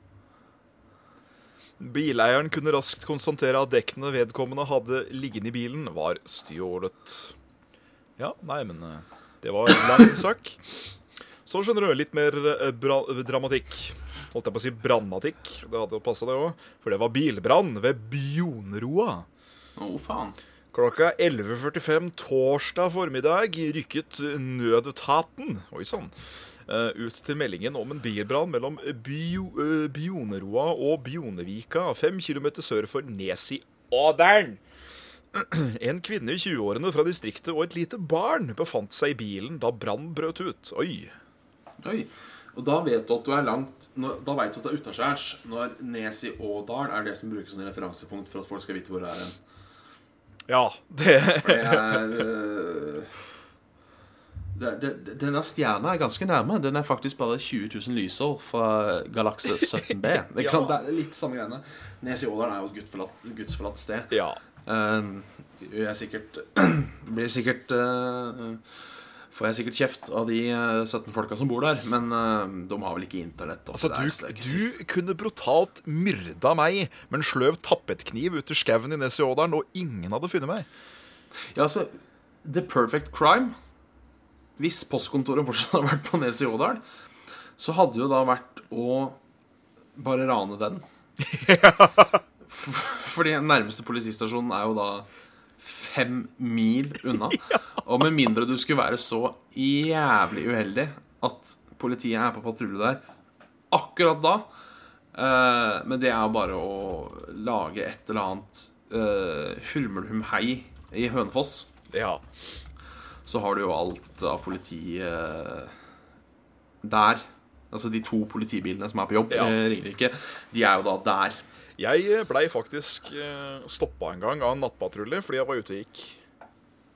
Bileieren kunne raskt konstatere at dekkene vedkommende hadde liggende i bilen, var stjålet. Ja, nei, men eh, det var lang sak. Så skjønner du, litt mer eh, dramatikk. Holdt jeg på å si brannatikk. Det hadde jo passa, det òg. For det var bilbrann ved Bjonroa. Å, faen. Klokka 11.45 torsdag formiddag rykket nødetaten Oi sann. eh, Ut til meldingen om en bilbrann mellom Bio, eh, Bjoneroa og Bjonevika, fem kilometer sør for Nes i Ådalen. En kvinne i 20-årene fra distriktet og et lite barn befant seg i bilen da brann brøt ut. Oi. Oi. Og da vet du at du er langt når, Da vet du at det er utaskjærs når Nes i Ådal er det som brukes som referansepunkt for at folk skal vite hvor det er hen. Ja, det For det er det, det, Denne stjerna er ganske nærme. Den er faktisk bare 20 000 lysår fra galakse 17B. Ikke Ja. sant? Det er litt samme greiene. Nes i Ådalen er jo et gudsforlatt, gudsforlatt sted. Ja. Uh, jeg er sikkert [clears throat] Blir sikkert øh, Får jeg sikkert kjeft av de øh, 17 folka som bor der, men øh, de har vel ikke internett. Altså, du, du kunne brutalt myrda meg med en sløv tappetkniv ut i skauen i Nes i Ådalen, og ingen hadde funnet meg. Ja, altså The perfect crime Hvis postkontoret fortsatt hadde vært på Nes i Ådal Så hadde det jo da vært å Bare rane den [laughs] Fordi nærmeste politistasjonen er jo da Fem mil unna [laughs] Og med mindre du skulle være så Jævlig uheldig At politiet er på patrulje der Akkurat da uh, Men det er jo bare å Lage et eller annet uh, hulmelhumhei i Hønefoss Ja. så har du jo alt av politi uh, der. Altså de to politibilene som er på jobb Ja. i Ringerike, de er jo da der. Jeg blei faktisk eh, stoppa en gang av en nattpatrulje fordi jeg var ute og gikk.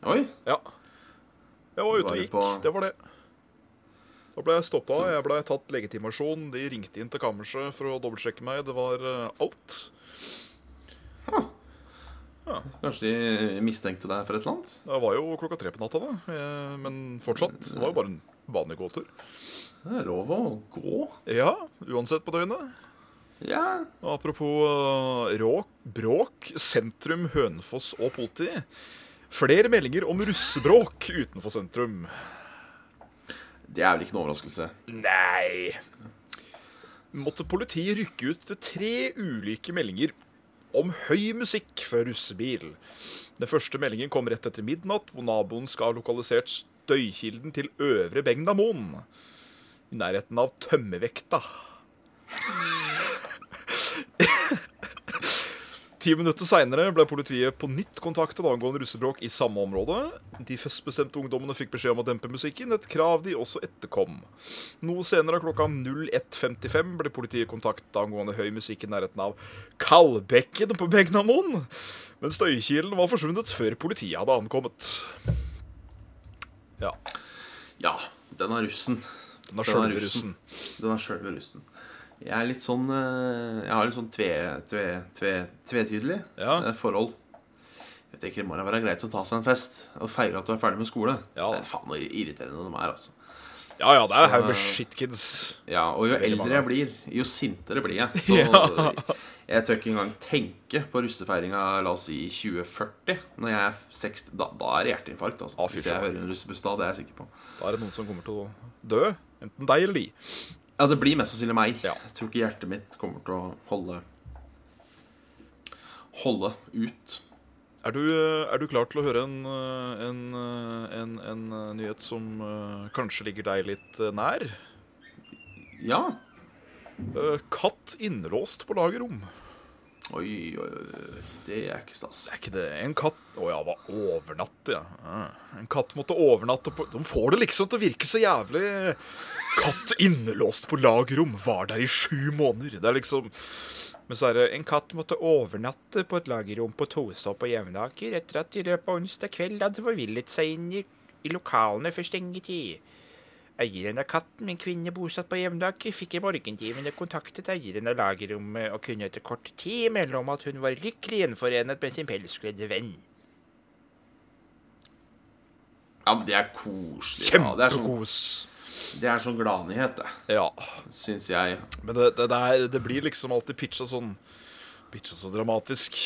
Oi! Ja. Jeg var ute og gikk. Det var det. Da ble jeg stoppa. Jeg blei tatt legitimasjon. De ringte inn til kammerset for å dobbeltsjekke meg. Det var eh, alt. Kanskje de mistenkte deg for et eller annet? Det var jo klokka tre på natta, da. Eh, Men fortsatt. Det var jo bare en vanlig gåtur. Det er lov å gå. Ja, uansett på døgnet. Ja. Apropos eh, råk, bråk, sentrum, Hønefoss og politi. Flere meldinger om russebråk utenfor sentrum. Det er vel ikke noe overraskelse. Nei. Måtte politiet rykke ut til tre ulike meldinger om høy musikk fra russebil. Den første meldingen kom rett etter midnatt, hvor naboen skal ha lokalisert støykilden til Øvre Begnamoen. I nærheten av Tømmervekta. Ti minutter seinere ble politiet på nytt kontaktet angående russebråk i samme område. De festbestemte ungdommene fikk beskjed om å dempe musikken, et krav de også etterkom. Noe senere, klokka 01.55, ble politiet kontaktet angående høy musikk i nærheten av Kalbekken på Begnamoen. Men støykilen var forsvunnet før politiet hadde ankommet. Ja. Ja, den er russen. Den er sjølve russen. russen. Den er sjølve russen. Jeg er litt sånn eh, Jeg har litt sånn tve, tve, tve, tvetydelig Ja. eh, forhold. Jeg tenker Det må da være greit å ta seg en fest og feire at du er ferdig med skole. Ja. Det er faen så irriterende de er, altså. Ja ja, det er Så- haug med shitkids. Ja, Og jo eldre jeg blir, jo sintere blir jeg. Så [laughs] jeg tør ikke engang tenke på russefeiringa la oss si i 2040. Når jeg er 60, da, da er det hjerteinfarkt. Altså. Ah, Hvis jeg hører en russebuss da, det er jeg sikker på. Da er det noen som kommer til å dø. Enten deg eller de. Ja, det blir mest sannsynlig meg. Ja. Jeg tror ikke hjertet mitt kommer til å holde Holde ut. Er du, eh, er du klar til å høre en, eh, en, eh, en, en eh, nyhet som kanskje ligger deg litt nær? Ja. Katt innelåst på lagerrom. Oi, oi, oi. Det er ikke stas. Er ikke det en katt Å ja, hva overnatte, ja. Ah, En katt måtte overnatte på De får det liksom til å virke så jævlig Katt innelåst på lagrom, Var der i sju måneder. Det er liksom Men så er det en katt måtte overnatte på et lagerrom på Tosa på Jevnaker etter at de i løpet av onsdag kveld hadde forvillet seg inn i, i lokalene for stengetid. Eieren av katten, en kvinne bosatt på Jevnaker, fikk i morgentimene kontaktet eieren av lagerrommet og kunne etter kort tid melde om at hun var lykkelig gjenforenet med sin pelskledde venn. Ja, men det er koselig. Ja, det er sånn, gladnyhet, det. Ja. Syns jeg. Men det, det, det, er, det blir liksom alltid pitcha sånn Pitcha så dramatisk.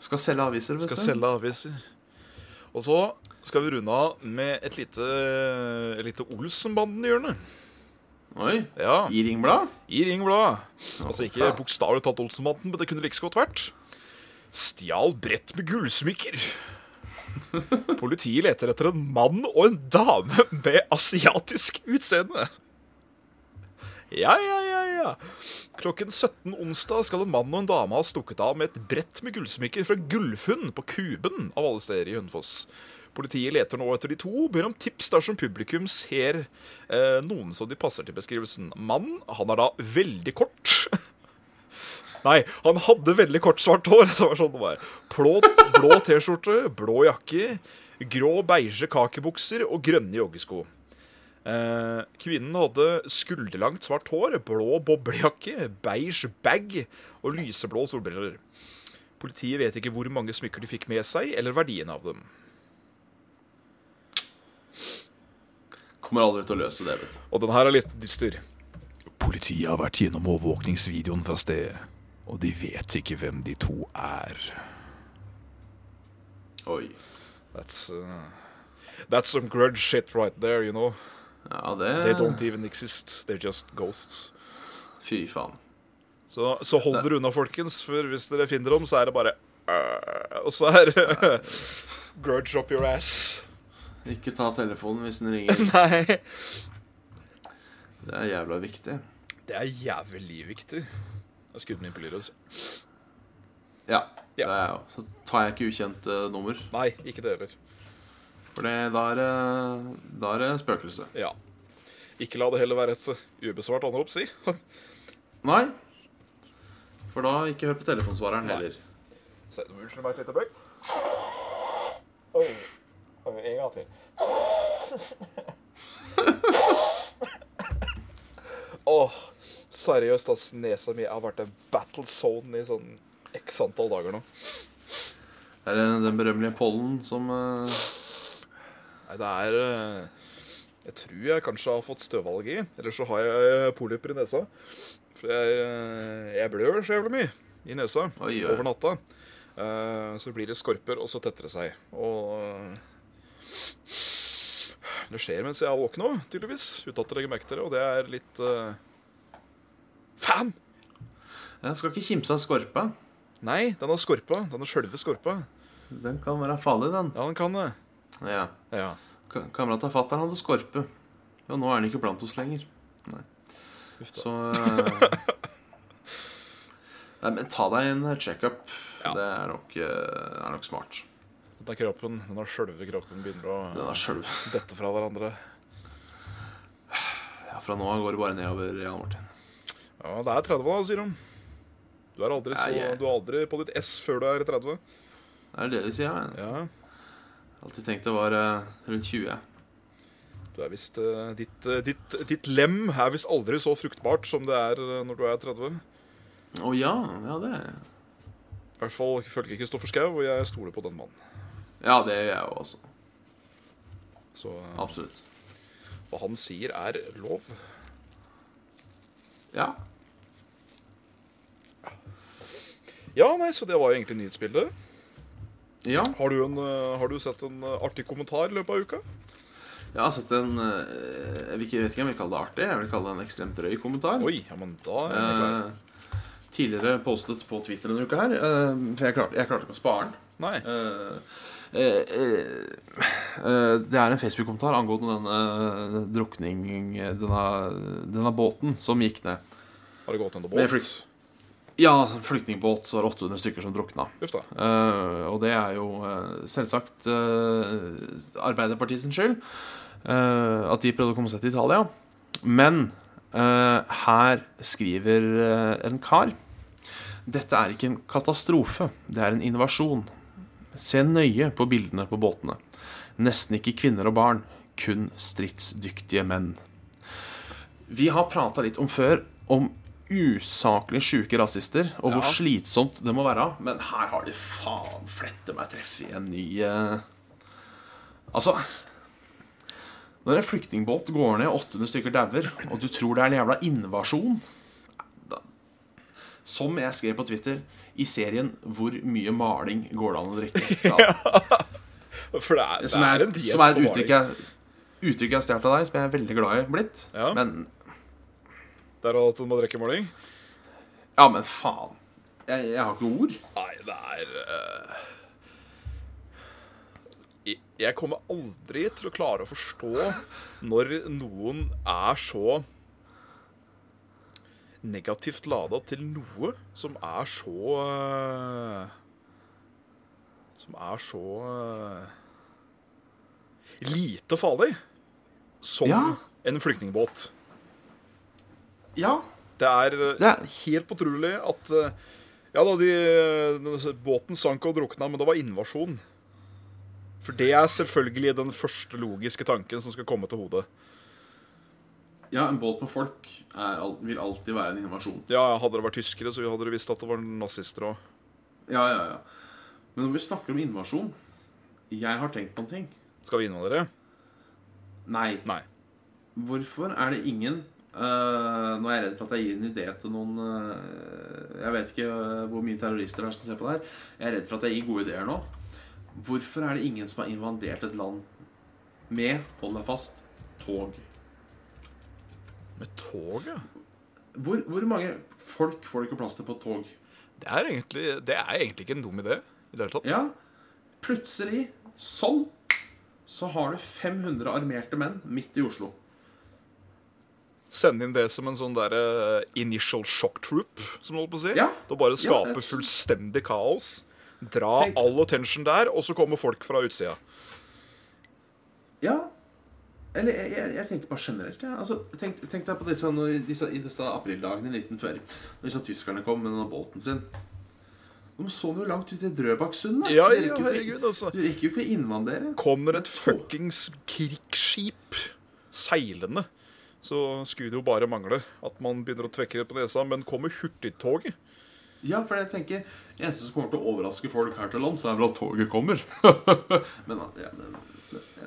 Skal selge aviser, vet Skal selge aviser. Og så skal vi runde av med et lite, et lite Olsenbanden-hjørne. Oi. Ja, I Ringblad? i Ringbladet. Altså ikke bokstavelig talt Olsenbanden, men det kunne like så godt vært. Stjal brett med gullsmykker. Politiet leter etter en mann og en dame med asiatisk utseende. Ja, ja, ja, ja. Klokken 17 onsdag skal en mann og en dame ha stukket av med et brett med gullsmykker fra Gullfunn på Kuben av alle steder i Hønefoss. Politiet leter nå etter de to, ber om tips dersom publikum ser eh, noen som de passer til beskrivelsen. Mannen, han er da veldig kort. Nei, han hadde veldig kort svart hår. [laughs] Det var sånn det var. Blå, blå T-skjorte, blå jakke, grå beige kakebukser og grønne joggesko. Eh, kvinnen hadde skulderlangt svart hår, blå boblejakke, beige bag og lyseblå solbriller. Politiet vet ikke hvor mange smykker de fikk med seg, eller verdien av dem. Kommer aldri til å løse det, vet du. Og den her er litt dyster. Politiet har vært gjennom overvåkningsvideoen fra stedet, og de vet ikke hvem de to er. Oi. That's, uh, that's some grudge shit right there, you know. Ja, det They don't even exist. They're just ghosts. Fy faen. Så, så hold dere unna, folkens, for hvis dere finner dem, så er det bare uh, Og så er det [laughs] grudge up your ass. Ikke ta telefonen hvis den ringer. [laughs] Nei. Det er jævla viktig. Det er jævlig viktig. Jeg har skutt min på altså. Ja. Ja. Det er jeg jo. Så tar jeg ikke ukjent eh, nummer. Nei, ikke det heller. For det, da er det Da er det spøkelse. Ja. Ikke la det heller være et ubesvart anrop, si. [laughs] Nei. For da ikke hør på telefonsvareren Nei. heller. Unnskyld meg et lite øyeblikk. Oi, En gang til. Åh, seriøst, ass. Nesa mi har vært en battle zone i sånn x antall dager nå. Det er den berømmelige pollen som uh... Nei, det er uh... Jeg tror jeg kanskje har fått støvallergi. Eller så har jeg polypper i nesa. For jeg, uh... jeg blør så jævlig mye i nesa Oi, over natta. Så blir det skorper, og så tetter det seg. Og det skjer mens jeg er våken òg, tydeligvis. Uten at jeg legger merke til det. Og det er litt Fan! Jeg skal ikke kimse av skorpa. Nei, den har skorpa. Den har sjølve skorpa. Den kan være farlig, den. Ja, den kan det. Ja. Ja. Kamerat av fatter'n hadde skorpe. Og nå er han ikke blant oss lenger. Da. Så eh, [laughs] Nei, men ta deg en checkup. Ja. Det er nok, eh, er nok smart. Den er kroppen, den har sjølve kroppen begynner å dette fra hverandre. Ja, fra nå av går det bare nedover, Jan Martin. Ja, det er 30, da, sier de. Du er aldri, så, du er aldri på ditt S før du er 30. Det er det de sier. Jeg Ja, alltid tenkt det var eh, rundt 20. du er vist, eh, ditt, eh, ditt, ditt lem er visst aldri så fruktbart som det er når du er 30. Å ja, ja det er I hvert fall følger Kristoffer Schou, og jeg stoler på den mannen. Ja, det gjør jeg jo også. Så Absolutt. hva han sier, er lov. Ja. Ja, nei, så det var jo egentlig nyhetsbildet. Ja, Har du, en, eh, har du sett en eh, artig kommentar i løpet av uka? jeg har sett en eh, Jeg vet ikke om jeg vil kalle det artig. Jeg vil kalle det en ekstremt drøy kommentar. Oi, ja, men da er jeg klar. Eh, tidligere postet på Twitter denne uka her. eh, jeg klarte, jeg klarte ikke å spare den. Nei. Eh, det er en Facebook-kommentar angående denne drukning denne, denne båten som gikk ned. Har det gått en båt? flykt. Ja, flyktningbåt, så var det 800 stykker som drukna. Eh, og det er jo eh, selvsagt uh, Arbeiderpartiet sin skyld uh, at de prøvde å komme seg til Italia. Men eh, her skriver eh, en kar Dette er ikke en katastrofe, det er en innovasjon. Se nøye på bildene på båtene. Nesten ikke kvinner og barn, kun stridsdyktige menn. Vi har prata litt om før om usaklig sjuke rasister, og hvor Ja. slitsomt det må være. Men her har de faen flette meg treff i en ny eh, Altså Når en flyktningbåt går ned, 800 stykker dauer, og du tror det er en jævla invasjon Som jeg skrev på Twitter i serien 'Hvor mye maling går det an å drikke?' [laughs] Ja, For det er, det som er, en diett som er et uttrykk jeg, uttrykk jeg har stjålet av deg, som jeg er veldig glad i blitt. Ja. Men Det er at du må drikke maling? Ja, men faen. Jeg, jeg har ikke ord. Nei, det er uh... jeg- Jeg kommer aldri til å klare å forstå når noen er så negativt lada til noe som er så eh, Som er så eh, lite farlig som Ja. en flyktningbåt. Ja. Det er eh, Det er- helt utrolig at eh, Ja da, de, båten sank og drukna, men det var invasjon. For det er selvfølgelig den første logiske tanken som skal komme til hodet. ja, en båt med folk er, vil alltid være en invasjon. Ja, Hadde det vært tyskere, så hadde dere visst at det var nazister òg. Ja, ja, ja. Men når vi snakker om invasjon Jeg har tenkt på en ting. Skal vi invadere? Nei. Nei. Hvorfor er det ingen uh, Nå er jeg redd for at jeg gir en idé til noen uh, Jeg vet ikke eh, hvor mye terrorister det er som ser på det her. Jeg er redd for at jeg gir gode ideer nå. Hvorfor er det ingen som har invadert et land med, hold deg fast, tog? Med tog, ja. Hvor, hvor mange folk får du ikke plass til på et tog? Det er egentlig, det er egentlig ikke en dum idé i det hele tatt. Ja, plutselig, sånn, så har du 500 armerte menn midt i Oslo. Send inn det som en sånn der initial shock troop, som du holdt på å si. Ja. Da bare Ja, skape jeg- fullstendig kaos. Dra Tenk- all attention der, og så kommer folk fra utsida. Ja, eller jeg, jeg, jeg tenker bare generelt. Ja. Altså, tenk, tenk deg på disse, disse, i disse aprildagene i 1940, når disse tyskerne kom med denne båten sin. De så jo langt ut i Drøbaksundet. Ja, ja, herregud, altså. Du rekker jo ikke å innvandrere. Kommer et fuckings krigsskip seilende, så skulle det jo bare mangle at man begynner å tvekke det på nesa. Men kommer hurtigtoget? Ja, for jeg tenker eneste som kommer til å overraske folk her til lands, er vel at toget kommer. [laughs] men, ja, men ja.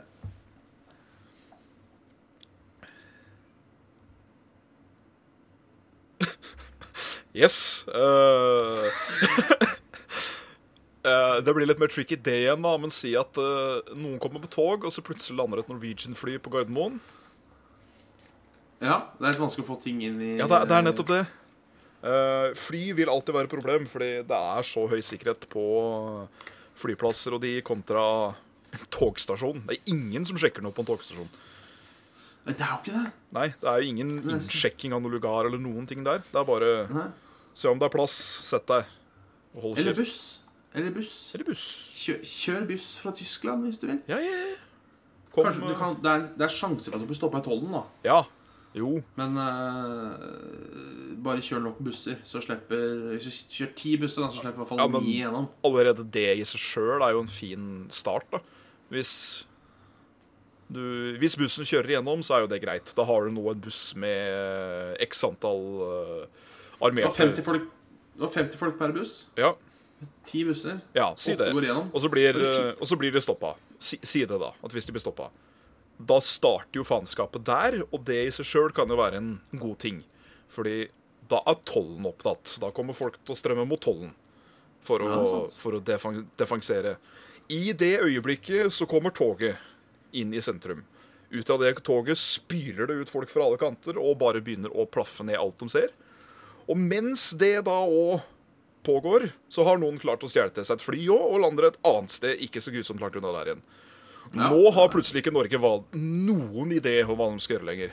[laughs] Yes. eh, [laughs] eh, det blir litt mer tricky det igjen, da, men si at uh, noen kommer på tog, og så plutselig lander et Norwegian-fly på Gardermoen. ja, det er litt vanskelig å få ting inn i Ja, det, er- det er nettopp det. Uh, fly vil alltid være et problem, fordi det er så høy sikkerhet på flyplasser og de kontra en togstasjon. Det er ingen som sjekker noe på en togstasjon. Men det er jo ikke det. Nei, det er jo ingen innsjekking av noe lugar eller noen ting der. Det er bare Nei. Se om det er plass. Sett deg. Og hold Eller buss. Eller buss. Eller buss. Kjør, kjør buss fra Tyskland hvis du vil. Ja, ja, ja. Kom, Kanskje du kan, det, er, det er sjanse for at du blir stoppa i tollen, da. Ja. Jo. Men uh, bare kjør nok busser, så slipper Hvis du kjører ti busser, da, så slipper i hvert fall Ja, ni gjennom. Allerede det i seg sjøl er jo en fin start, da. Hvis du, hvis bussen kjører igjennom, så er jo det greit. Da har du nå en buss med eh, x antall uh, 50 armerte det var 50 folk per buss. Ja, Ti busser. ja, si det. Og så blir, eh, og så blir de stoppa. Si, si det, da. At hvis de blir stoppa. Da starter jo faenskapet der, og det i seg sjøl kan jo være en god ting. Fordi da er tollen opptatt. Da kommer folk til å strømme mot tollen for å, Ja, for å defang, defansere. I det øyeblikket så kommer toget inn i sentrum. Ut av det toget spyler det ut folk fra alle kanter og bare begynner å plaffe ned alt de ser. Og mens det da òg pågår, så har noen klart å stjele til seg et fly òg, og lander et annet sted ikke så grusomt langt unna der igjen. Ja. Nå har plutselig ikke Norge valgt noen idé om hva de skal gjøre lenger.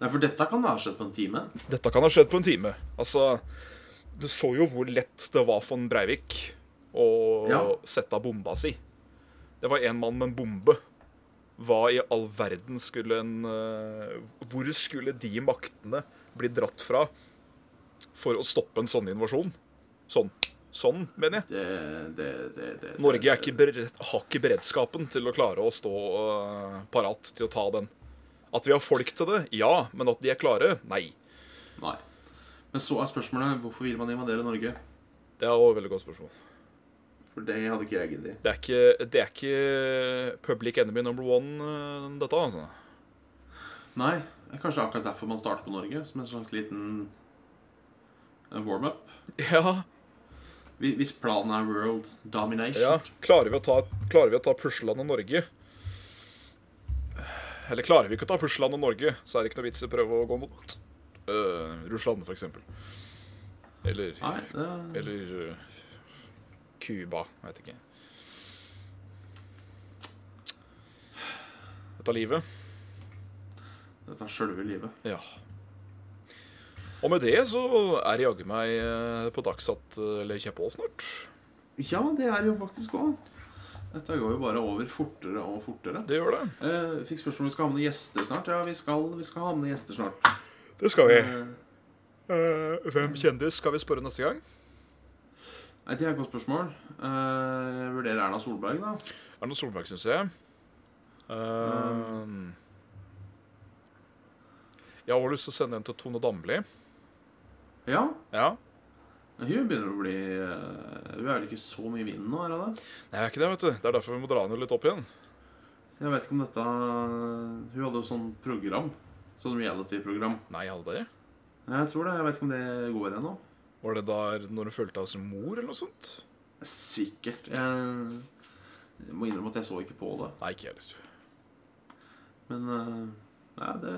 Nei, for dette kan ha skjedd på en time. Dette kan ha skjedd på en time. Altså, Du så jo hvor lett det var for en Breivik å Ja. sette av bomba si. Det var en mann med en bombe. Hva i all verden skulle en eh, Hvor skulle de maktene bli dratt fra for å stoppe en sånn invasjon? Sånn. Sånn, mener jeg. Det, det, det, det Norge ikke beredt, har ikke beredskapen til å klare å stå uh, parat til å ta den. At vi har folk til det, ja. Men at de er klare, nei. Nei. Men så er spørsmålet hvorfor vil man invadere Norge? Det er også et veldig godt spørsmål. For det hadde ikke jeg giddet. Det er ikke, det er ikke public enemy number one, eh, dette, altså. Nei, det er kanskje akkurat derfor man starter på Norge. Som en slags liten warm-up. Ja, Hvis planen er world domination. ja. Klarer vi å ta, klarer ta puslelandet Norge Eller klarer vi ikke å ta puslelandet Norge, så er det ikke noe vits i å prøve å gå mot uh, Russland, eksempel. Eller, Nei, det, eller øh, Cuba. Jeg vet ikke. Dette er livet. dette er sjølve livet. Ja. Og med det så er det jaggu meg eh, på dagsatt eller eh, Kjeppå snart. Ja, det er jo faktisk òg. Dette går jo bare over fortere og fortere. Det gjør det. Eh, fikk spørsmål om vi skal ha med gjester snart. Ja, vi skal, vi skal ha med gjester snart. Det skal vi. Eh, Eh, hvem kjendis skal vi spørre neste gang? nei, det er et godt spørsmål. Eh, jeg vurderer Erna Solberg, da. Erna Solberg, syns jeg. Eh, jeg har også lyst til å sende en til Tone Damli. Ja, Ja. hun begynner å bli eh, Hun er vel ikke så mye i vinden nå, er hun det? Nei, jeg er ikke det, vet du. Det er derfor vi må dra henne litt opp igjen. Jeg vet ikke om dette Hun hadde jo sånn program. Sånn reality-program. Nei, hadde det? Jeg tror det. Jeg vet ikke om det går ennå. Var det da når hun følte seg som mor, eller noe sånt? Sikkert. Jeg, jeg må innrømme at jeg så ikke på det. Nei, ikke heller. Men eh, Nei, det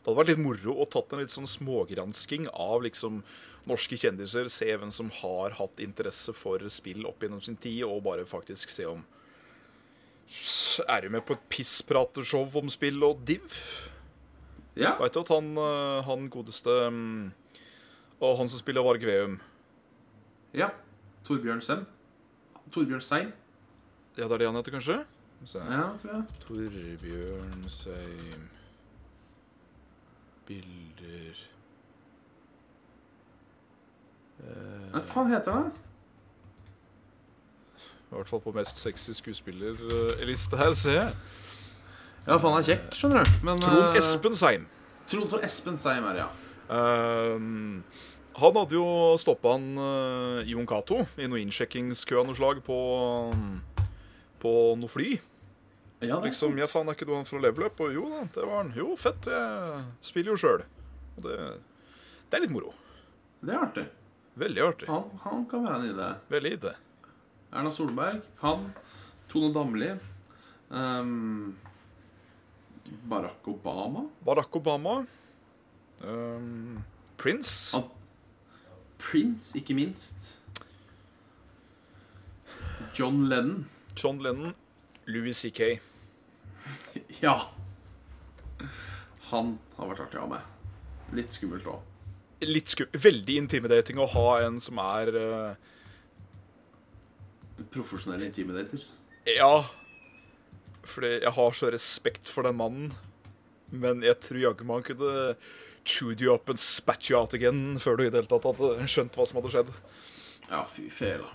Det hadde vært litt moro å tatt en litt sånn smågransking av liksom norske kjendiser. Se hvem som har hatt interesse for spill opp gjennom sin tid, og bare faktisk se om Er du med på et pissprateshow om spill og div? Ja. Veit du at han, eh, han godeste mm, Og han som spiller Varg Veum ja. Torbjørn Sem. Torbjørn Seim. Ja, det er det han heter, kanskje? Så. Ja, tror jeg. Torbjørn Seim Bilder Hva faen heter han? I hvert fall på mest sexy skuespillerliste her, ser jeg. Ja, faen, han er kjekk, skjønner du. Men, Trond eh, Espen Seim. Trond Tor Espen Seim er det, ja. Um, han hadde jo stoppa han uh, Jon Cato i noe innsjekkingskø av noe slag på, på noe fly. Ja, Liksom, ja faen, er ikke du han fra Level Up? Og jo da, det var han. Jo, fett, jeg spiller jo sjøl. Og det, det er litt moro. Det er artig. Veldig artig. Han, han kan være en idé. Veldig idé. Erna Solberg, han. Tone Damli. um, Barack Obama. Barack Obama. Um, Prince. Han, Prince, ikke minst. John Lennon. John Lennon. Louis C.K. [laughs] Ja. Han har vært artig å ha med. Litt skummelt òg. litt sku veldig intimidating å ha en som er uh... Profesjonell intimidator. Ja. Fordi jeg har så respekt for den mannen. Men jeg tror jaggu man kunne chewed you up and spat you out again før du i det hele tatt hadde skjønt hva som hadde skjedd. Ja, fy fela.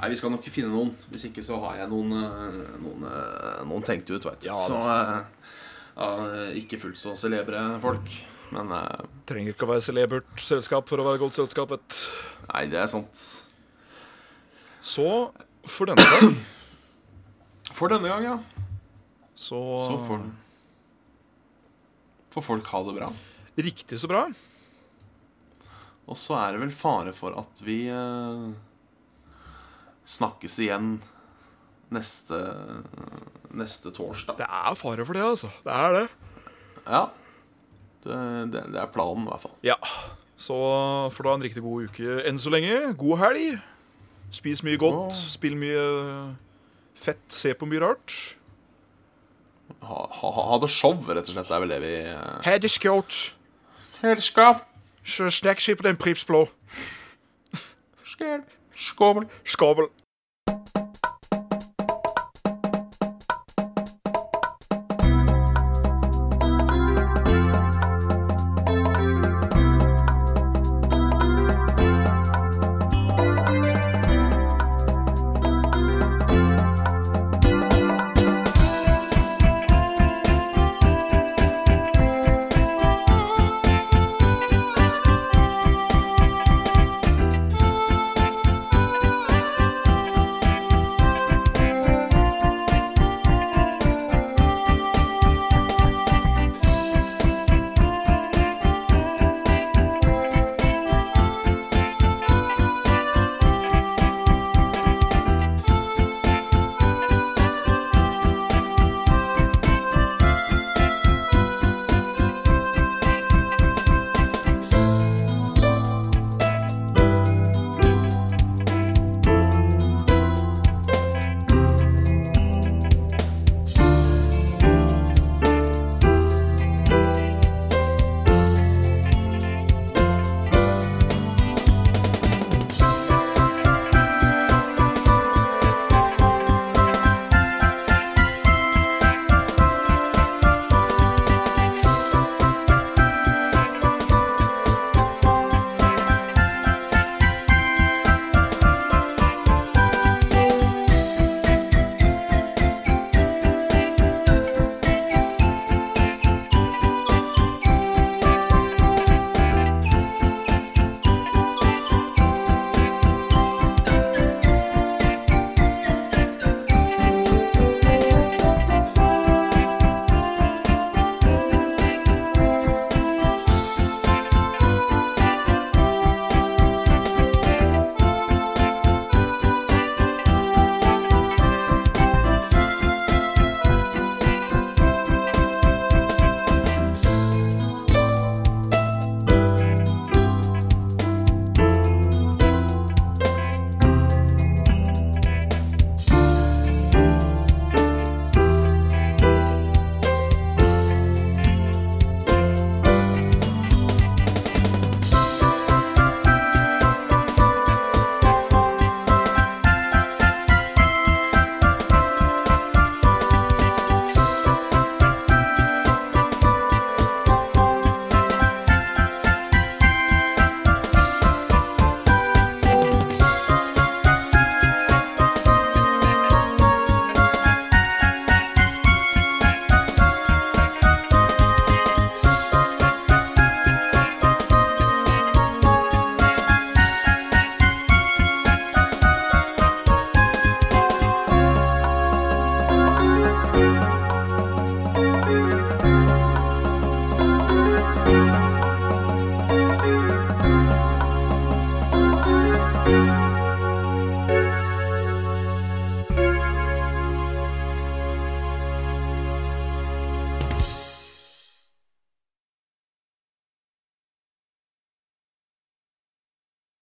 Nei, vi skal nok finne noen. Hvis ikke så har jeg noen, eh, noen, eh, noen tenkt ut, veit du. Ja, så eh, ja, ikke fullt så celebre folk. Men Trenger ikke å være celebert selskap for å være godt selskapet. Nei, det er sant. Så for denne gang For denne gang, ja. så, Så får, får folk ha det bra. Riktig så bra. Og så er det vel fare for at vi snakkes igjen neste, neste torsdag. Det er fare for det, altså. Det er det. Ja. Det, det, det er planen, i hvert fall. Ja. Så får du ha en riktig god uke enn så lenge. God helg. Spis mye godt. Ja. Spill mye fett. Se på mye rart. Ha, ha, ha det show, rett og slett. Det er vel det vi eh, Ha det skjøt. Helskav! Så snakkes vi på den pripsblå. Skål. Skål.